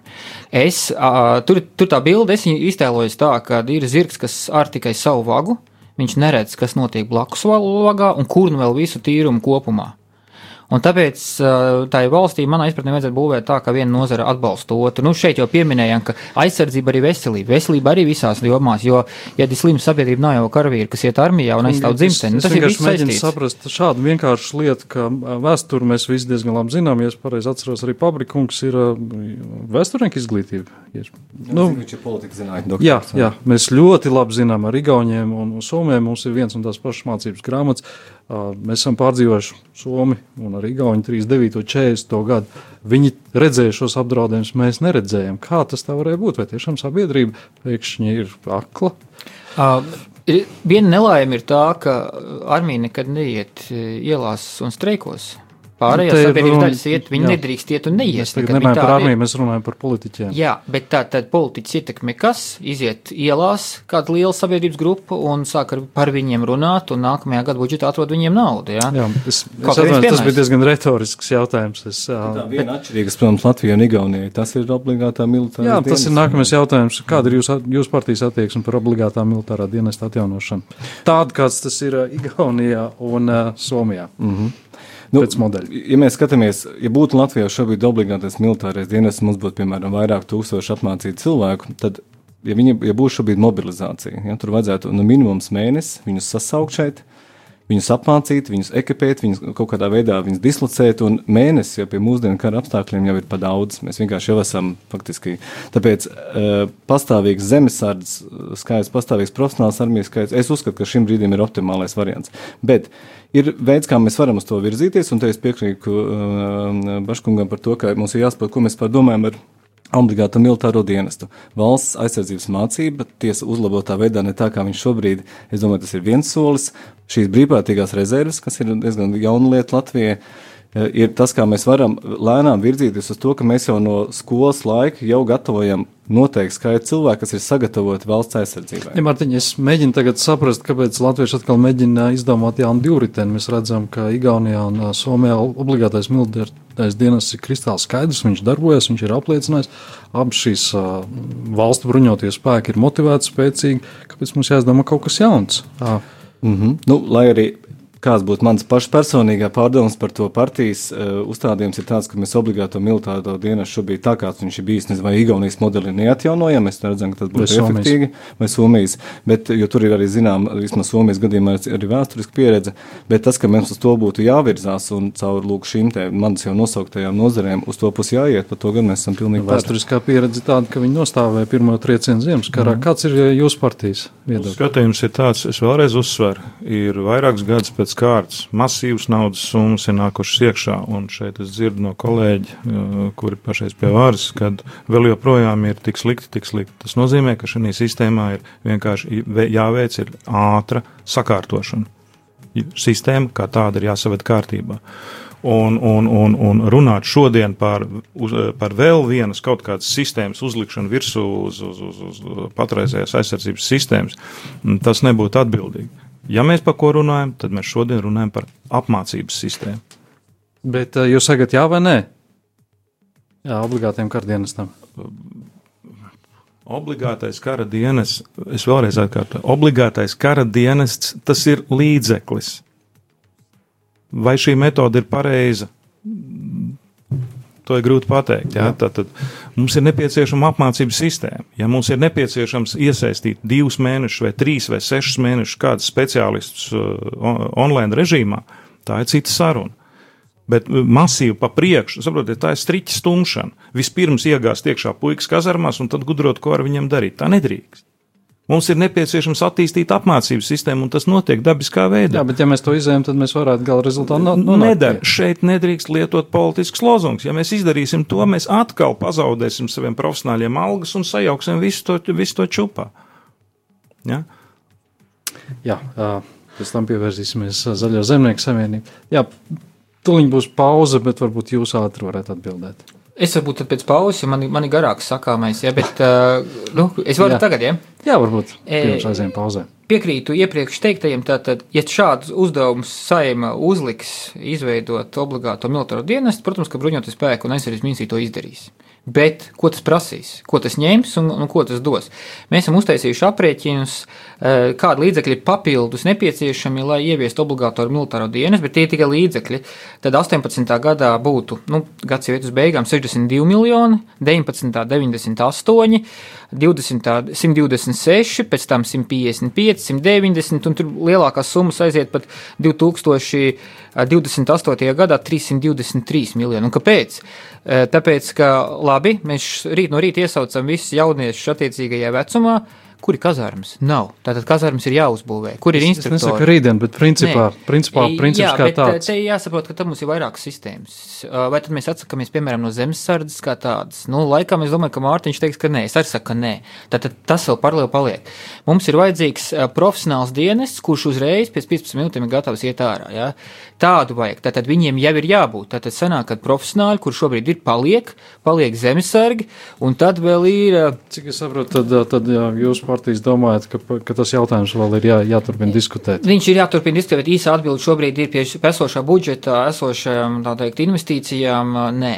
[SPEAKER 5] Es, a, tur, tur tā bilde, es viņu iztēlojos tā, ka ir zirgs, kas ar tikai savu vagu, viņš neredz, kas notiek blakus vagā un kur nu vēl visu tīrumu kopumā. Un tāpēc tā valstī manā izpratnē vajadzētu būvēt tā, ka viena nozara atbalsta otru. Nu, šeit jau pieminējām, ka aizsardzība arī veselība. Veselība arī visās jomās, jo, ja ir slima sabiedrība, nav jau karavīri, kas iet armijā un aizstāv dzimteni.
[SPEAKER 2] Tas ir vienkārši mēģināt saprast šādu vienkāršu lietu, ka vēsturi mēs visi diezgan labi zinām. Ja es pareizi atceros, arī Pabrikungs ir vēsturnieka izglītība.
[SPEAKER 3] Nu, ir
[SPEAKER 2] doktors. Jā, jā, mēs ļoti labi zinām ar Igauniem un Somiem. Mums ir viens un tās pašas mācības grāmatas. Mēs esam pārdzīvojuši Somi un arī Igauni 39. un 40. gadu. Viņi redzēja šos apdraudējumus, mēs neredzējām. Kā tas tā varēja būt? Vai tiešām sabiedrība pēkšņi ir akla?
[SPEAKER 5] Uh, viena nelaime ir tā, ka armija nekad neiet ielās un streikos. Pārējās nu, sabiedrības daļas iet, viņi jā. nedrīkst iet un neies.
[SPEAKER 2] Mēs tagad nerunājam par armiju, mēs runājam par politiķiem.
[SPEAKER 5] Jā, bet tā tad politiķis ietekme kas? Iziet ielās kāda liela sabiedrības grupa un sāk ar, par viņiem runāt, un nākamajā gada budžetā atrod viņiem naudu. Jā,
[SPEAKER 2] jā es, es atvainojos, tas bija diezgan retorisks jautājums. Es,
[SPEAKER 3] tā viena atšķirīgas, protams, Latvijai un Igaunijai. Tas ir obligātā militārā.
[SPEAKER 2] Jā, tas ir nākamais jautājums. Kāda ir jūsu jūs partijas attieksme par obligātā militārā dienesta atjaunošanu? Tāda, kāds tas ir Igaunijā un uh, Somijā. Mm -hmm. Nu, pēc modeļa.
[SPEAKER 3] Ja mēs skatāmies, ja būtu Latvijā šobrīd obligātais militārais dienests, mums būtu piemēram vairāk tūkstoši apmācītu cilvēku, tad, ja, viņi, ja būtu šobrīd mobilizācija, ja, tur vajadzētu nu, minimums mēnesis viņus sasaukt šeit viņus apmācīt, viņus ekipēt, viņus kaut kādā veidā viņus dislocēt, un mēnesis jau pie mūsdienu kara apstākļiem jau ir pa daudz. Mēs vienkārši jau esam faktiski. Tāpēc uh, pastāvīgs zemesardzes skaits, pastāvīgs profesionāls armijas skaits, es uzskatu, ka šim brīdim ir optimālais variants. Bet ir veids, kā mēs varam uz to virzīties, un te es piekrītu uh, Baškungam par to, ka mums ir jāsaprot, ko mēs par domājam ar obligātu militāro dienestu. Valsts aizsardzības mācība tiesa uzlabotā veidā, ne tā kā viņš šobrīd, es domāju, tas ir viens solis. Šīs brīvprātīgās rezerves, kas ir diezgan jauna lieta Latvijai, eh, ir tas, kā mēs varam lēnām virzīties uz to, ka mēs jau no skolas laika jau gatavojam noteikti skaitu cilvēku, kas ir sagatavoti valsts aizsardzībai.
[SPEAKER 2] Ja, Mārtiņ, es mēģinu tagad saprast, kāpēc Latvieši atkal mēģina izdomāt jaunu divriteni. Mēs redzam, ka Igaunijā un Somijā obligātais militārais dienas ir kristāli skaidrs, viņš darbojas, viņš ir apliecinājis. Abas šīs uh, valstu bruņoties spēki ir motivēti, spēcīgi. Kāpēc mums jāizdomā kaut kas jauns? Uh.
[SPEAKER 3] Mm -hmm. nu, lai arī kāds būtu mans pašs personīgā pārdoms par to partijas uh, uzstādījums, ir tāds, ka mēs obligāto militāro dienestu šobrīd tā kāds viņš ir bijis, nezinu, vai Igaunijas modeli neatjaunojam, mēs redzam, ka tas būtu efektīgi, vai Somijas, bet, jo tur ir arī, zinām, vismaz Somijas gadījumā ir arī vēsturiska pieredze, bet tas, ka mums uz to būtu jāvirzās un caur lūk šīm te manas jau nosauktajām nozarēm uz to pusi jāiet, par to gan mēs esam pilnīgi.
[SPEAKER 2] Vēsturiskā pieredze tāda, ka viņi nostāvēja pirmo triecienu ziemas karā. Mm. Kāds ir jūsu partijas
[SPEAKER 4] viedoklis? Skatījums ir tāds, es vēlreiz uzsveru, ir vairākus gadus pēc pēc kārtas masīvas naudas summas ir nākušas iekšā, un šeit es dzirdu no kolēģi, kuri pašais pie varas, kad vēl joprojām ir tik slikti, tik slikti. Tas nozīmē, ka šī sistēmā ir vienkārši jāveic ir ātra sakārtošana. Sistēma kā tāda ir jāsaved kārtībā. Un, un, un, un runāt šodien par, uz, par vēl vienas kaut kādas sistēmas uzlikšanu virsū uz, uz, uz, uz patreizējās aizsardzības sistēmas, tas nebūtu atbildīgi. Ja mēs par ko runājam, tad mēs šodien runājam par apmācības sistēmu.
[SPEAKER 2] Bet uh, jūs sakat, jā vai nē? Jā, obligātiem kardienestam.
[SPEAKER 4] Obligātais kara dienests, es vēlreiz atkārtoju, obligātais kara dienests tas ir līdzeklis. Vai šī metode ir pareiza? To ir grūti pateikt. Jā? Tātad mums ir nepieciešama apmācības sistēma. Ja mums ir nepieciešams iesaistīt divus mēnešus, vai trīs, vai sešus mēnešus kādus speciālistus uh, online režīmā, tā ir cita saruna. Bet uh, masīvi pa priekšu, saprotiet, tā ir striķa stumšana. Vispirms iegāzt iekšā puikas kazarmās un tad gudrot, ko ar viņiem darīt. Tā nedrīkst. Mums ir nepieciešams attīstīt apmācības sistēmu, un tas notiek dabiskā veidā.
[SPEAKER 2] Jā, bet ja mēs to izējām, tad mēs varētu gala rezultātu
[SPEAKER 4] nonākt. Nedara. Šeit nedrīkst lietot politisks lozungs. Ja mēs izdarīsim to, mēs atkal pazaudēsim saviem profesionāļiem algas un sajauksim visu to, visu to čupā. Ja?
[SPEAKER 2] Jā, pēc tam pievērsīsimies Zaļo zemnieku savienību. Jā, tuliņ būs pauze, bet varbūt jūs ātri varētu atbildēt.
[SPEAKER 5] Es varbūt pēc pauzes, jo man, man ir garāks sakāmais, ja, bet uh, nu, es varu
[SPEAKER 2] Jā.
[SPEAKER 5] tagad, ja.
[SPEAKER 2] Jā, varbūt
[SPEAKER 5] E,
[SPEAKER 2] pirms aizējām pauzē.
[SPEAKER 5] Piekrītu iepriekš teiktajiem, tātad, ja šādus uzdevumus saima uzliks izveidot obligāto militāro dienestu, protams, ka bruņoties spēku un aizsardzības ministrija to izdarīs. Bet ko tas prasīs, ko tas ņems un, un ko tas dos? Mēs esam uztaisījuši aprēķinus, eh, kādi līdzekļi ir papildus nepieciešami, lai ieviestu obligāto militāro dienestu, bet tie ir tikai līdzekļi. Tad 18. gadā būtu, nu, gads jau iet uz beigām, 62 miljoni, 19. 98, 20. 126, pēc tam 155, 190, un tur lielākās summas aiziet pat 2028. gadā 323 miljoni. Un kāpēc? Eh, Tāpēc, ka labi, mēs rīt no rīta iesaucam visus jauniešus attiecīgajā vecumā, kuri kazārmas nav. Tātad kazārmas ir jāuzbūvē. Kur ir
[SPEAKER 2] Es nesaku
[SPEAKER 5] instruktori?
[SPEAKER 2] rītdien, bet principā,
[SPEAKER 5] Nē.
[SPEAKER 2] principā princips
[SPEAKER 5] Jā,
[SPEAKER 2] kā
[SPEAKER 5] bet,
[SPEAKER 2] tāds.
[SPEAKER 5] Te jāsaprot, ka tam mums ir vairākas sistēmas. Vai tad mēs atsakāmies, piemēram, no zemesardzes kā tādas? Nu, laikam es domāju, ka Mārtiņš teiks, ka nē, es arī saku, ka nē. Tātad tas vēl paralēli paliek. Mums ir vajadzīgs profesionāls dienests, kurš uzreiz pēc 15 minūtēm ir gatavs iet ārā. Ja? Tādu vajag. Tātad viņiem jau ir jābūt. Tātad sanāk, ka profesionāļi, kur šobrīd ir, paliek, paliek zemesargi, un tad vēl ir.
[SPEAKER 2] Cik es saprotu, tad, tad jā, jūs partijas domājat, ka, ka tas jautājums vēl ir jā, jāturpina diskutēt.
[SPEAKER 5] Viņš ir jāturpina diskutēt, bet īsa atbilde šobrīd ir pie esošā budžeta, esošajām tā teikt, investīcijām. Nē.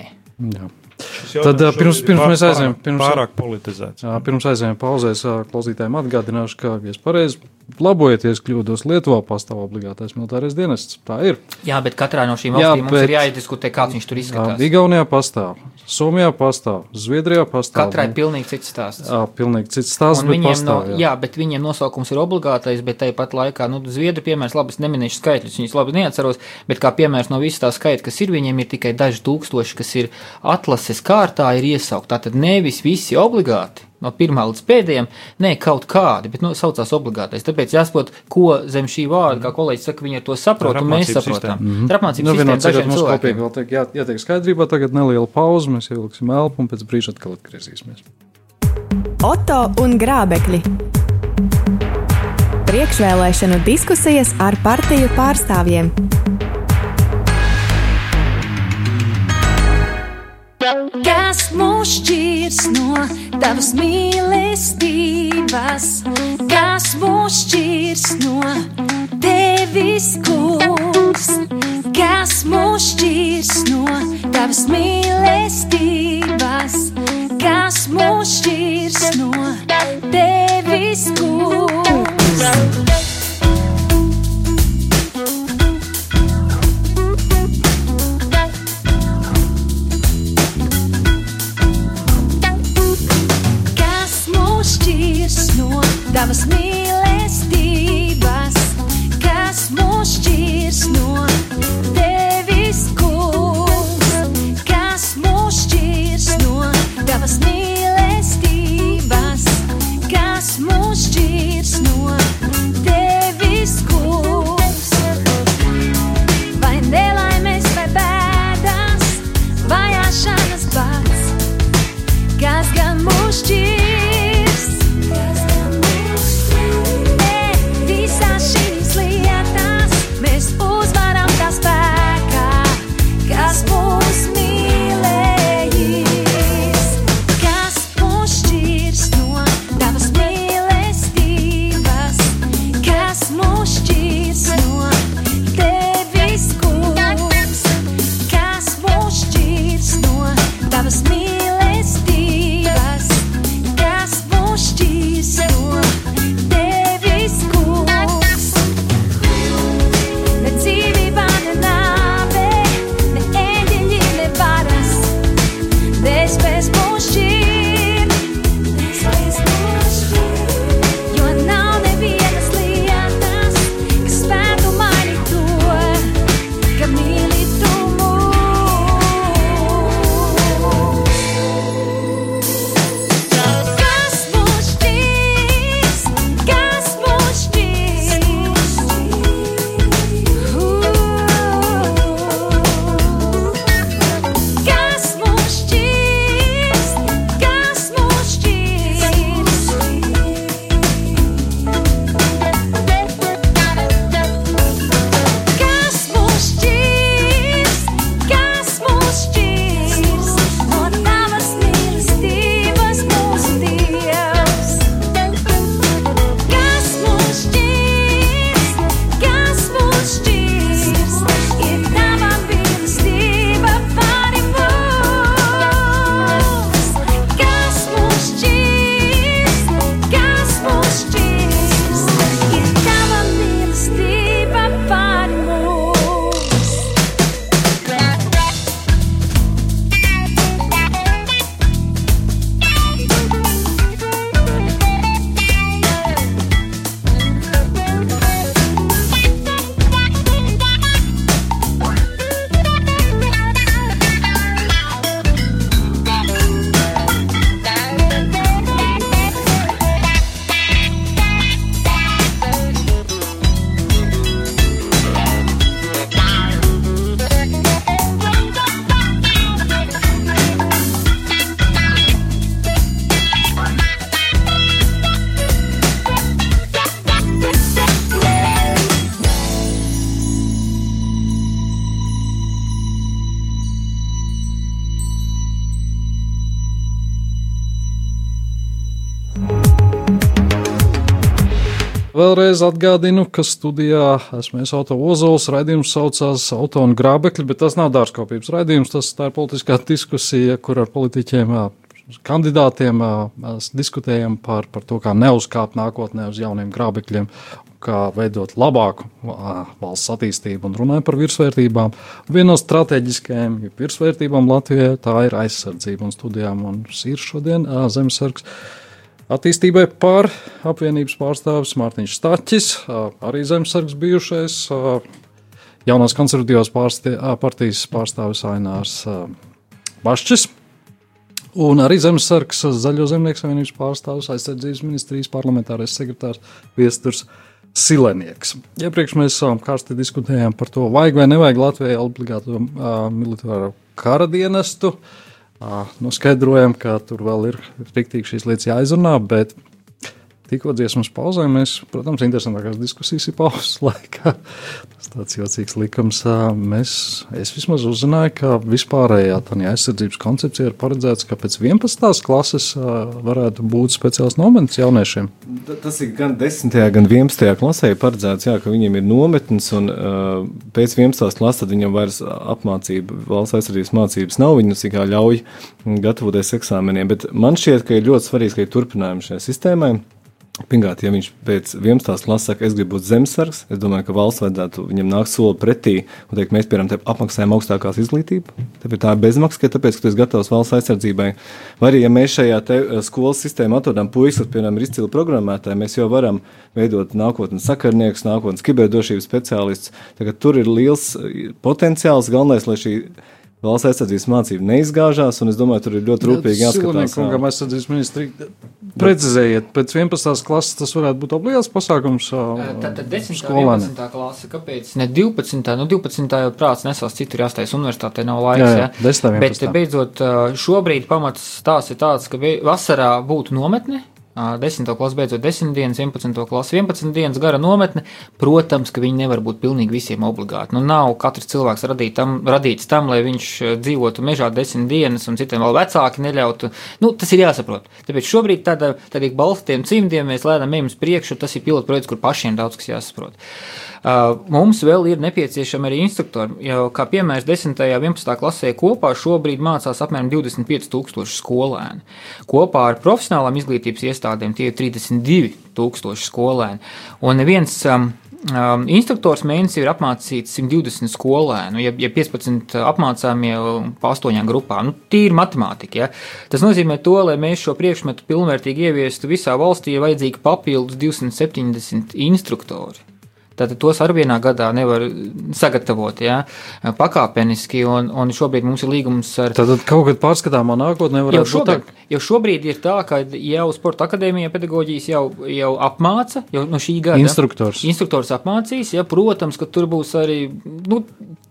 [SPEAKER 2] Jā. Tad,
[SPEAKER 4] jautājums
[SPEAKER 2] pirms- pirms
[SPEAKER 4] ir
[SPEAKER 2] mēs aizējam, pirms-
[SPEAKER 4] Pārāk politizēts.
[SPEAKER 2] Pirms aizējām pauzēs, klausītājiem atgādināšu, ka, ja es pareizi labojieties, kļūdos Lietuvā pastāv obligātais militārais dienests. Tā ir.
[SPEAKER 5] Jā, bet katrā no šīm
[SPEAKER 2] Jā,
[SPEAKER 5] valstīm mums
[SPEAKER 2] bet-
[SPEAKER 5] ir jāizdiskutē, kāds viņš tur
[SPEAKER 2] Jā,
[SPEAKER 5] izskatās.
[SPEAKER 2] Igaunijā pastāv, Somijā pastāv, Zviedrijā pastāv.
[SPEAKER 5] Katrai ir pilnīgi cits stāsts.
[SPEAKER 2] Jā, pilnīgi cits stāsts,
[SPEAKER 5] Un
[SPEAKER 2] bet
[SPEAKER 5] viņiem,
[SPEAKER 2] pastāv.
[SPEAKER 5] no,
[SPEAKER 2] jā.
[SPEAKER 5] jā, bet viņiem nosaukums ir obligātais, bet tāpat laikā, nu, Zviedru piemērs, labi, es neminēšu skaitļus, viņus labi neatceros, bet kā piemērs no visas tā skaita, kas ir, viņiem ir tikai daži tūkstoši, kas ir atlases kārtā, ir iesaukt. Tātad nevis visi obligāti. No pirmā līdz pēdējiem, ne kaut kādi, bet nu, saucās obligātais. Tāpēc jāsaprot, ko zem šī vārda, kā kolēģis saka, viņi ar to saprot, un mēs saprotam.
[SPEAKER 4] sistēma.
[SPEAKER 5] Tā ir apmācības
[SPEAKER 2] Nu,
[SPEAKER 5] sistēma dažiem cilvēkiem.
[SPEAKER 2] vēl tiek jā, jātiek skaidrībā, tagad neliela pauze, mēs ievilksim elpu un pēc brīža atkal atgriezīsimies.
[SPEAKER 1] Oto un grābekļi. Priekšvēlēšanu diskusijas ar partiju pārstāvjiem.
[SPEAKER 6] Kas mūs šķirs no tavas mīlestības? Kas mūs šķirs no tevis, kungs? Kas mūs šķirs no tavas mīlestības? Kas mūs šķirs no tevis, kungs?
[SPEAKER 2] Vēlreiz atgādinu, ka studijā esmu es Auto Ozols, raidījums saucās Auto un grābekļi, bet tas nav dārzkopības raidījums, tas ir politiskā diskusija, kur ar politiķiem, kandidātiem mēs diskutējam par, par to, kā neuzkāpt nākotnē uz jauniem grābekļiem, kā veidot labāku valsts attīstību un runājam par virsvērtībām. Viena no strateģiskajām virsvērtībām Latvijai tā ir aizsardzība un studijām, un ir šodien Zemesargs attīstībai par apvienības pārstāvis Mārtiņš Staķis, ā, arī zemesargs bijušais, jaunās konservatīvās pārstie, ā, partijas pārstāvis Ainārs Bašķis. Un arī Zemesargs, Zaļo zemnieku savienības pārstāvis, aizsardzības ministrijas parlamentārais sekretārs Viesturs Silenieks. Iepriekš mēs ā, karsti diskutējām par to, vajag vai nevajag Latvijai obligāto ā, militāro kara dienestu. Ā, Nu, skaidrojam, ka tur vēl ir rīktīgi šīs lietas jāizrunā, bet tikko dziesmas pauzē, mēs, protams, interesantākās diskusijas ir pauzes [laughs] laikā. Tas tāds jocīgs likums. Mēs, es vismaz uzzināju, ka vispārējā tādā aizsardzības koncepcija ir paredzēts, ka pēc 11. klases varētu būt speciāls nometnes jauniešiem.
[SPEAKER 3] Ta- Tas ir gan 10. gan 11. klasē paredzēts, jā, ka viņiem ir nometnes, un pēc 11. klases viņam vairs apmācība, valsts aizsardzības mācības nav. Viņus tikai ļauj gatavoties eksāmeniem. Bet man šķiet, ka ir ļoti svarīgi, ka ir turpinājums šajā sistēmai. Pirmkārt, ja viņš pēc 11. klases saka, es gribu būt zemesargs, es domāju, ka valsts vajadzētu viņam nākt soli pretī un teikt, mēs, piemēram, apmaksājam augstākās izglītību. Tāpēc tā ir bezmaksas, ka tāpēc, ka tu esi gatavs valsts aizsardzībai. Vai arī, ja mēs šajā te, eh, skolas sistēmā atrodam puikas, kas, piemēram, ir izcili programmētāji, mēs jau varam veidot nākotnes sakarnieks, nākotnes kiberdrošības speciālists. Tur ir liels eh, potenciāls, galvenais, lai šī valsts aizsardzības mācība neizgāžās, un es domāju, tur ir ļoti rūpīgi jāskatās.
[SPEAKER 2] Kungam aizsardzības ministri precizējiet, pēc 11. klases tas varētu būt obligāts pasākums ā,
[SPEAKER 5] Tad 10. un
[SPEAKER 2] skolēniem.
[SPEAKER 5] 11. klase, kāpēc ne 12. Nu, 12. jau prāts nesās citur jāstājas universitātē, nav laiks.
[SPEAKER 2] Jā,
[SPEAKER 5] Jā,
[SPEAKER 2] jā, 10.,
[SPEAKER 5] Bet
[SPEAKER 2] 11..
[SPEAKER 5] beidzot, šobrīd pamats tās ir tāds, ka vasarā būtu nometne. Ā, 10. klases beidzot 10 dienas, 11. klases 11 dienas gara nometne. Protams, ka viņi nevar būt pilnīgi visiem obligāti. Nu, nav katrs cilvēks radīt tam, radīts tam, lai viņš dzīvotu mežā 10 dienas, un citiem vēl vecāki neļautu. Nu, tas ir jāsaprot. Tāpēc šobrīd tādā, tādā balstiem cimdiem mēs lēnām ejam uz priekšu. Tas ir pilotprojekts, kur pašiem daudz kas jāsaprot. Uh, mums vēl ir nepieciešami arī instruktori. Jau kā piemērs 10. un 11. klasē kopā šobrīd mācās apmēram 25,000 skolēni. Kopā ar profesionālām izglītības iestādēm tie ir 32,000 skolēni. Un neviens Um, instruktors mēnesī ir apmācīts 120 skolēnu, ja, ja 15 apmācāmie pa 8 grupām. Nu, Tīri matemātika. Ja. Tas nozīmē, to, lai mēs šo priekšmetu pilnvērtīgi ieviestu visā valstī, ir vajadzīgi papildus 270 instruktori. Tātad tos ar vienā gadā nevar sagatavot ja, pakāpeniski, un, un šobrīd mums ir līgums ar
[SPEAKER 2] Tad kaut kad pārskatāmā nākotnē varētu būt tā,
[SPEAKER 5] jau šobrīd ir tā, ka jau Sporta akadēmijā pedagoģijas jau, jau apmāca, jau no šī gada.
[SPEAKER 2] Instruktors.
[SPEAKER 5] Instruktors apmācīs, ja, protams, ka tur būs arī. Nu,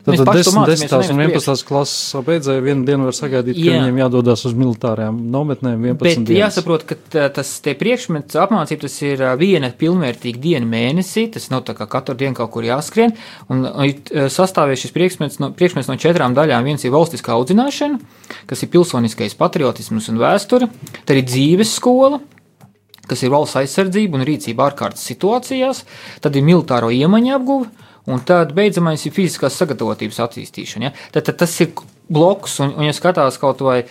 [SPEAKER 2] Tad
[SPEAKER 5] mēs paši to
[SPEAKER 2] 10,
[SPEAKER 5] mācāmies,
[SPEAKER 2] 10 un
[SPEAKER 5] neviens priekš.
[SPEAKER 2] 11 klases beidzēja vienu dienu var sagaidīt, ka
[SPEAKER 5] Jā.
[SPEAKER 2] viņiem jādodas uz militārajām nometnēm 11
[SPEAKER 5] Bet
[SPEAKER 2] dienas.
[SPEAKER 5] jāsaprot, ka tas te priekšmets apmācība tas ir viena pilnvērtīga diena mēnesī. Tas nav tā kā katru dienu kaut kur jāskrien. Un ir, ā, sastāvēs šis priekšmets no, priekšmets no četrām daļām. Viens ir valstiskā audzināšana, kas ir pilsoniskais patriotisms un vēsture. Tad ir dzīves skola, kas ir valsts aizsardzība un rīcība ārkārtas situācijās, tad ir militāro iemaņu apguve, un tad beidzamais ir fiziskās sagatavotības attīstīšana. Ja? Tad, tad tas ir bloks, un, un ja skatās kaut vai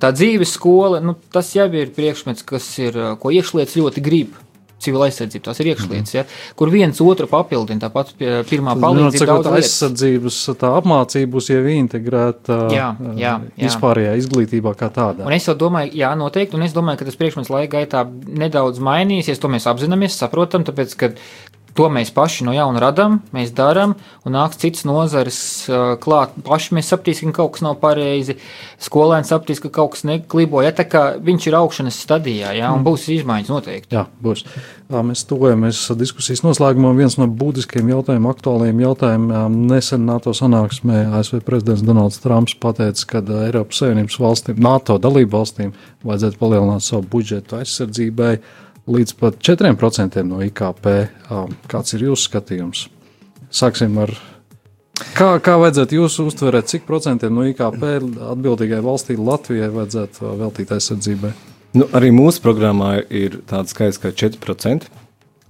[SPEAKER 5] tā dzīves skola, nu, tas jau ir priekšmets, kas ir, uh, ko iekšlietas ļoti grib. Civila aizsardzība, tās ir iekšlietas, ja, kur viens otru papildina. Tāpat pirmā
[SPEAKER 2] Tad,
[SPEAKER 5] palīdzība lietas.
[SPEAKER 2] aizsardzības apmācība būs jau integrēta
[SPEAKER 5] jā.
[SPEAKER 2] vispārējā izglītībā kā tādā.
[SPEAKER 5] Un es jau domāju, jā, noteikti, un es domāju, ka tas priekšmets laika gaitā nedaudz mainīsies. To mēs apzināmies, saprotam, tāpēc, ka to mēs paši no jauna radām, mēs darām, un nāks cits nozares klāt. Paši mēs sapratīsim, ka kaut kas nav pareizi, skolēns sapratīs, ka kaut kas neklibo. Ja tā kā viņš ir augšanas stadijā, jā, un būs izmaiņas noteikti.
[SPEAKER 2] Jā, būs. Mēs tuvojamies diskusijas noslēgumā. Viens no būtiskiem jautājumiem, aktuāliem jautājumiem, nesen NATO sanāksmē ASV prezidents Donalds Trumps pateica, ka Eiropas Savienības valstīm, NATO dalību valstīm vajadzētu palielināt savu budžetu aizsardzībai līdz pat 4% no IKP. Kāds ir jūsu skatījums? Sāksim ar. Kā, kā vajadzētu jūs uztverēt, cik procentiem no IKP atbildīgai valstī Latvijai vajadzētu veltīt aizsardzībai?
[SPEAKER 3] Nu, arī mūsu programmā ir tāds skaits kā 4%.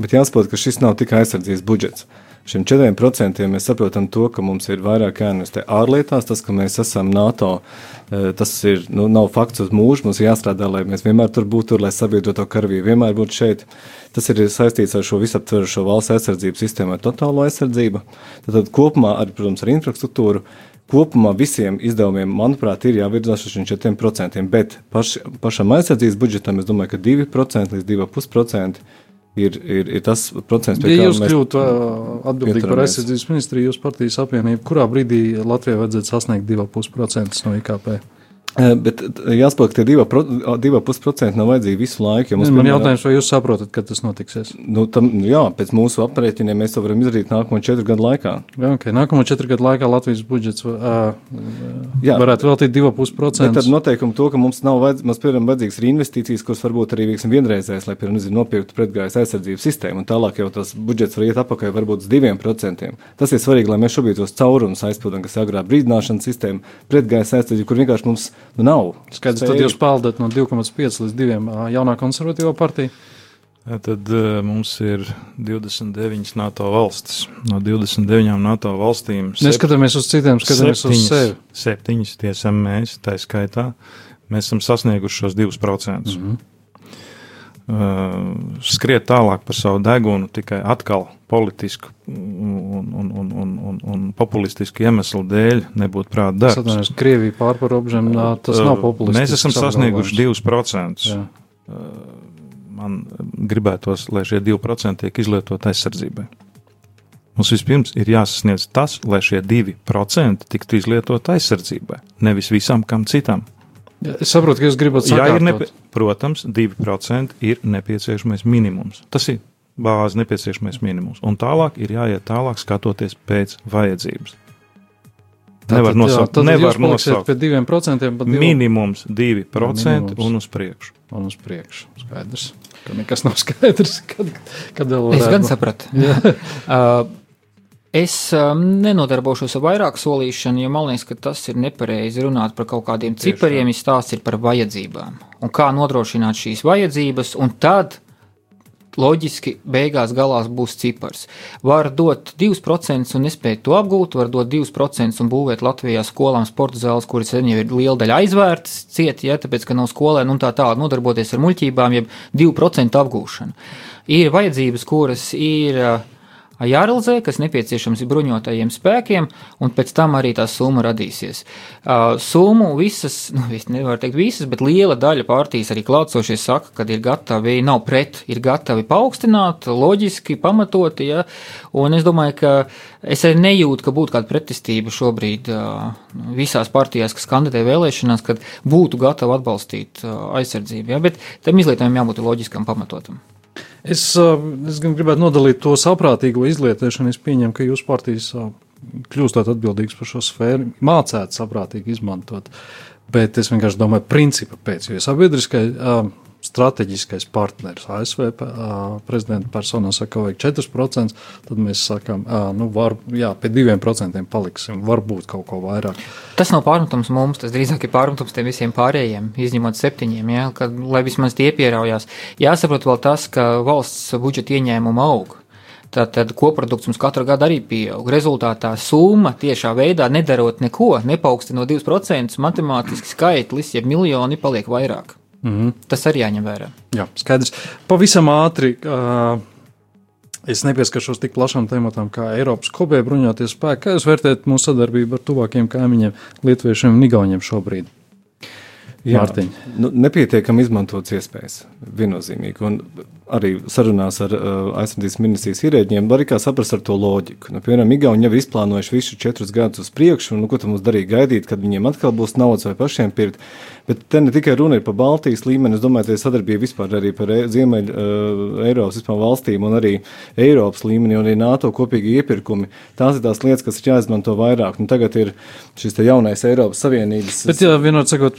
[SPEAKER 3] Bet jāsaprot, ka šis nav tikai aizsardzības budžets. Šiem 4% mēs saprotam to, ka mums ir vairāk jāinvestē ārlietās, tas, ka mēs esam NATO, eh, tas ir, nu, nav fakts uz mūžu, mums jāstrādā, lai mēs vienmēr tur būtu, tur, lai sabiedroto karavīru vienmēr būtu šeit. Tas ir saistīts ar šo visaptverošo valsts aizsardzības sistēmu, ar totālo aizsardzību. Tad, tad kopumā, ar, protams, ar infrastruktūru, kopumā visiem izdevumiem, manuprāt, ir jāvirzās uz šiem 4%, bet paš, pašam aizsardzības budžetam es domāju, ka 2% līdz 2,5% ir, ir, ir tas procents,
[SPEAKER 2] Ja jūs kļūtu atbildīgi par aizsardzības ministriju, jūs partijas apvienību, kurā brīdī Latvijai vajadzētu sasniegt 2,5% no IKP?
[SPEAKER 3] Eh, Bet eh, jāsaprot, ka tie 2,5% nav vajadzīgi visu laiku. jo mums,
[SPEAKER 2] Man
[SPEAKER 3] piemēram,
[SPEAKER 2] jautājums, vai jūs saprotat, kad tas notiksies?
[SPEAKER 3] Nu, tam, jā, pēc mūsu aprēķiniem mēs to varam izdarīt nākamo četru gadu laikā.
[SPEAKER 2] Jā, okay. Nākamo četru gadu laikā Latvijas budžets uh,
[SPEAKER 3] Jā.
[SPEAKER 2] varētu veltīt
[SPEAKER 3] Bet tad
[SPEAKER 2] 2,5%.
[SPEAKER 3] noteikumi to, ka mums nav vajadz, mums, piemēram, vajadzīgas arī investīcijas, kuras varbūt arī veiksim vienreizējas, lai, piemēram, nezinu, nopirktu pretgājas aizsardzības sistēmu, un tālāk jau tas budžets var iet apakaļ varbūt uz 2%. Tas ir svarīgi, lai mēs šobrīd tos caurumus aizpildām, kas ir agrā brīdināšanas sistēma, pretgājas aizsardzība, kur vienkārši mums nu, nav.
[SPEAKER 2] Skaidrs, tad jūs peldat no 2,5 līdz 2 uh, jaunā konservatīvā partija.
[SPEAKER 4] Tad mums ir 29 NATO valstis. No 29 NATO valstīm
[SPEAKER 2] Neskatāmies uz citiem, skatāmies uz sevi.
[SPEAKER 4] septiņas tiesam mēs, tā skaitā, mēs esam sasnieguši šos 2%. Mm
[SPEAKER 2] Mhm.
[SPEAKER 4] -hmm. Uh, skriet tālāk par savu degunu tikai atkal politisku un, un, un, un, un, un populistisku iemeslu dēļ nebūtu prāta darbs.
[SPEAKER 2] atvainojos, Krievija pār par robežām, nā, tas nav
[SPEAKER 4] Uh,
[SPEAKER 2] populiski.
[SPEAKER 4] Mēs esam sasnieguši 2%.
[SPEAKER 2] Jā.
[SPEAKER 4] Man gribētos, lai šie 2% tiek izlietoti aizsardzībai. Mums vispirms ir jāsasniedz tas, lai šie 2% tiktu izlietoti aizsardzībai, nevis visam kam citam.
[SPEAKER 2] Es saprotu, ka jūs gribat
[SPEAKER 4] Jā, ir
[SPEAKER 2] sakārtot.
[SPEAKER 4] nepi... Protams, 2% ir nepieciešamais minimums. Tas ir bāzes nepieciešamais minimums. Un tālāk ir jāiet tālāk, skatoties pēc vajadzības. Nevar nosaukt,
[SPEAKER 2] tad
[SPEAKER 4] nevar nosaukt.
[SPEAKER 2] pie 2%, bet divu-
[SPEAKER 4] Minimums 2%
[SPEAKER 2] minimums.
[SPEAKER 4] un uz priekšu.
[SPEAKER 2] un uz priekšu. Skaidrs, ka nekas nav skaidrs, kad, kad vēl
[SPEAKER 5] Es
[SPEAKER 2] varētu
[SPEAKER 5] gan
[SPEAKER 2] būt.
[SPEAKER 5] sapratu. [laughs] Uh, es um, nenodarbošos ar vairāk solīšanu, jo man liekas, ka tas ir nepareizi runāt par kaut kādiem cipariem. Ja stāsts ir par vajadzībām un kā nodrošināt šīs vajadzības, un tad loģiski beigās galās būs cipars. Var dot 2% un nespēt to apgūt, var dot 2% un būvēt Latvijā skolām sporta zāles, kuras sen jau ir liela daļa aizvērtas, ciet, ja tāpēc, ka nav skolēni un tā tālāk nodarboties ar muļķībām, jeb 2% apgūšanu. Ir vajadzības, kuras ir ā, jārealizē, kas nepieciešams bruņotajiem spēkiem, un pēc tam arī tā summa radīsies. Uh, summu visas, nu, nevar teikt visas, bet liela daļa partijas arī klātsošie saka, ka ir gatavi, nav pret, ir gatavi paaugstināt, loģiski, pamatoti, ja, un es domāju, ka es arī nejūtu, ka būtu kāda pretestība šobrīd uh, visās partijās, kas kandidē vēlēšanās, kad būtu gatavi atbalstīt uh, aizsardzību, ja, bet tam izlietojumam jābūt loģiskam, pamatotam.
[SPEAKER 2] Es, es gribētu nodalīt to saprātīgo izlietošanu. Es pieņemu, ka jūs partijas kļūstat atbildīgs par šo sfēru, mācāt saprātīgi izmantot. Bet es vienkārši domāju, principa pēc, jo sabiedriskai strateģiskais partneris ASV prezidenta personā saka, ka vajag 4%, tad mēs sakām, nu, var, jā, pie 2% paliksim, varbūt kaut ko vairāk.
[SPEAKER 5] Tas nav pārmetums mums, tas drīzāk ir pārmetums tiem visiem pārējiem, izņemot septiņiem, ja, kad, lai vismaz tie pieraujās. Jāsaprot vēl tas, ka valsts budžeta ieņēmuma aug. Tātad koprodukts mums katru gadu arī pieaug. Rezultātā summa tiešā veidā nedarot neko, nepaukstinot 2%, matemātiski skaitlis, jeb miljoni paliek vairāk. Mm -hmm. Tas arī jāņem vērā.
[SPEAKER 2] Jā, skaidrs. Pavisam ātri. Uh, Es nepieskaršos tik plašam tematam kā Eiropas kopējā bruņoties spēki. Kā jūs vērtējat mūsu sadarbību ar tuvākiem kaimiņiem, Lietuviešiem un Igauniem šobrīd? Mārtiņ.
[SPEAKER 3] nu, nepietiekami izmantotas iespējas. Viennozīmīgi. Un arī sarunās ar uh, aizsardzības ministrijas ierēģiem var arī kā saprast ar to loģiku. Nu, piemēram, Igauni jau ir izplānojuši visu četrus gadus uz priekšu, un nu, ko tam mums darīja gaidīt, kad viņiem atkal būs naudas vai pašiem pirkt. Bet te ne tikai runa ir par Baltijas līmeni, es domāju, ka sadarbība vispār arī par e- Ziemeļ uh, Eiropas vispār valstīm un arī Eiropas līmenī un arī NATO kopīgi iepirkumi. Tās ir tās lietas, kas ir jāizmanto vairāk. Nu, tagad ir šis jaunais Eiropas Savienības.
[SPEAKER 2] Bet, jā, vienot sakot,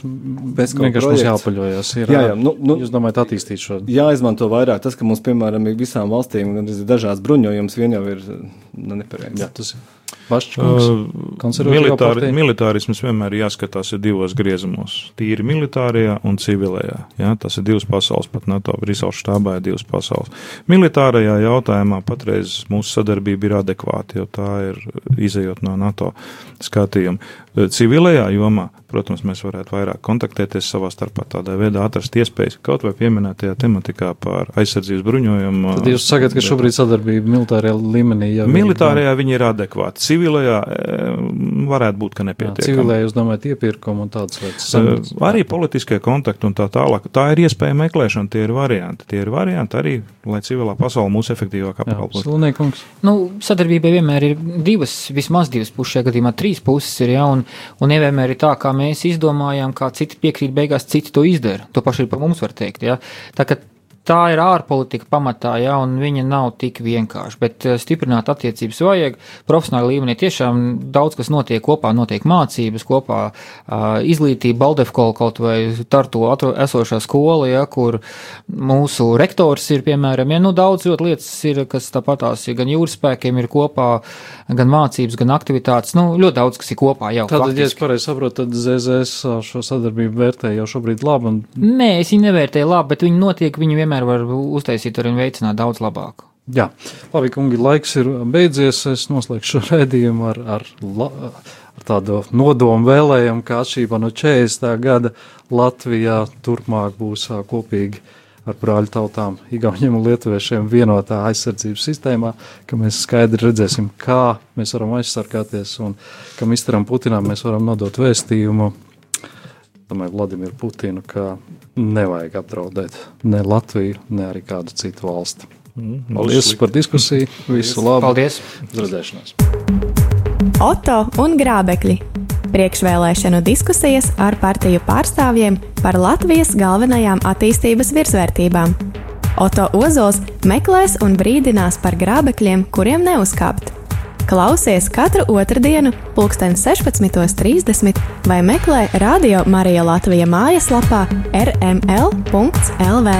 [SPEAKER 3] Pesko
[SPEAKER 2] vienkārši mums jāpaļojas. Ir,
[SPEAKER 3] Jā, jā, nu, nu,
[SPEAKER 2] jūs domājat attīstīt šo?
[SPEAKER 3] jāizmanto vairāk tas, ka mums, piemēram, ir visām valstīm ir dažādas bruņojums. Viena jau ir nu, nepareizi.
[SPEAKER 2] Jā, tas ir Vašķis.
[SPEAKER 4] Uh, militāri, militārisms vienmēr ir jāskatās ir divos griezumos. Tīri militārajā un civilajā. Ja? Tas ir divas pasaules, pat NATO Brīseles štābā ir divas pasaules. Militārajā jautājumā patreiz mūsu sadarbība ir adekvāta, jo tā ir izējot no NATO skatījuma. Civilajā jomā, protams, mēs varētu vairāk kontaktēties savā starpā, tādā veidā atrast iespējas kaut vai pieminētajā tematikā par aizsardzības bruņojumu.
[SPEAKER 2] Tad jūs sakat, ka šobrīd sadarbība militārajā līmenī jau
[SPEAKER 4] ir. Militārajā viņi ir adekvāti, civilajā varētu būt, ka nepietiek.
[SPEAKER 2] Civilajā jūs domājat iepirkumu un tādas lietas.
[SPEAKER 4] Arī politiskie kontakti un tā tālāk. Tā ir iespēja meklēšana, tie ir varianti. Tie ir varianti arī, lai civilā pasaule mūs efektīvāk apkalpotu.
[SPEAKER 5] Nu, sadarbībai vienmēr ir divas, vismaz divas puses, šajā gadījumā trīs puses ir, ja, un un, nevienmēr ir tā, kā mēs izdomājām, kā citi piekrīt, beigās citi to izdara. To pašu arī par mums var teikt. Ja? Tā, tā ir ārpolitika pamatā, ja, un viņa nav tik vienkārša. Bet uh, stiprināt attiecības vajag. Profesionāla līmenī tiešām daudz kas notiek kopā, notiek mācības kopā, izglītība, Baldefkola kaut vai Tartu esošā skola, ja, kur mūsu rektors ir, piemēram, ja, nu, daudz ļoti lietas ir, kas tāpatās ir gan jūras spēkiem ir kopā, gan mācības, gan aktivitātes, nu, ļoti daudz kas ir kopā jau.
[SPEAKER 2] Tātad, ja es pareizi saprotu, tad ZZS šo sadarbību vērtē jau šobrīd labi. Un...
[SPEAKER 5] Nē, es viņu nevērtēju labi, bet viņi notiek, viņi vienmēr vienmēr var uztaisīt un veicināt daudz labāk.
[SPEAKER 2] Jā, labi, kungi, laiks ir beidzies. Es noslēgšu šo [laughs] redzējumu ar, ar, ar tādu nodomu vēlējumu, ka atšķirībā no 40. gada Latvijā turpmāk būs kopīgi ar brāļu tautām, Igauniem un Lietuviešiem vienotā aizsardzības sistēmā, ka mēs skaidri redzēsim, kā mēs varam aizsargāties un ka Misteram Putinam mēs varam nodot vēstījumu domāju, Vladimiru Putinu, ka nevajag apdraudēt ne Latviju, ne arī kādu citu valsti. Mm, Paldies par diskusiju. [laughs] Visu labu.
[SPEAKER 5] Paldies.
[SPEAKER 2] Uz redzēšanos.
[SPEAKER 1] Oto un grābekļi. Priekšvēlēšanu diskusijas ar partiju pārstāvjiem par Latvijas galvenajām attīstības virsvērtībām. Oto Ozols meklēs un brīdinās par grābekļiem, kuriem neuzkāpt. Klausies katru otrdienu, pulksten 16.30 vai meklē Radio Marija Latvija mājaslapā rml.lv.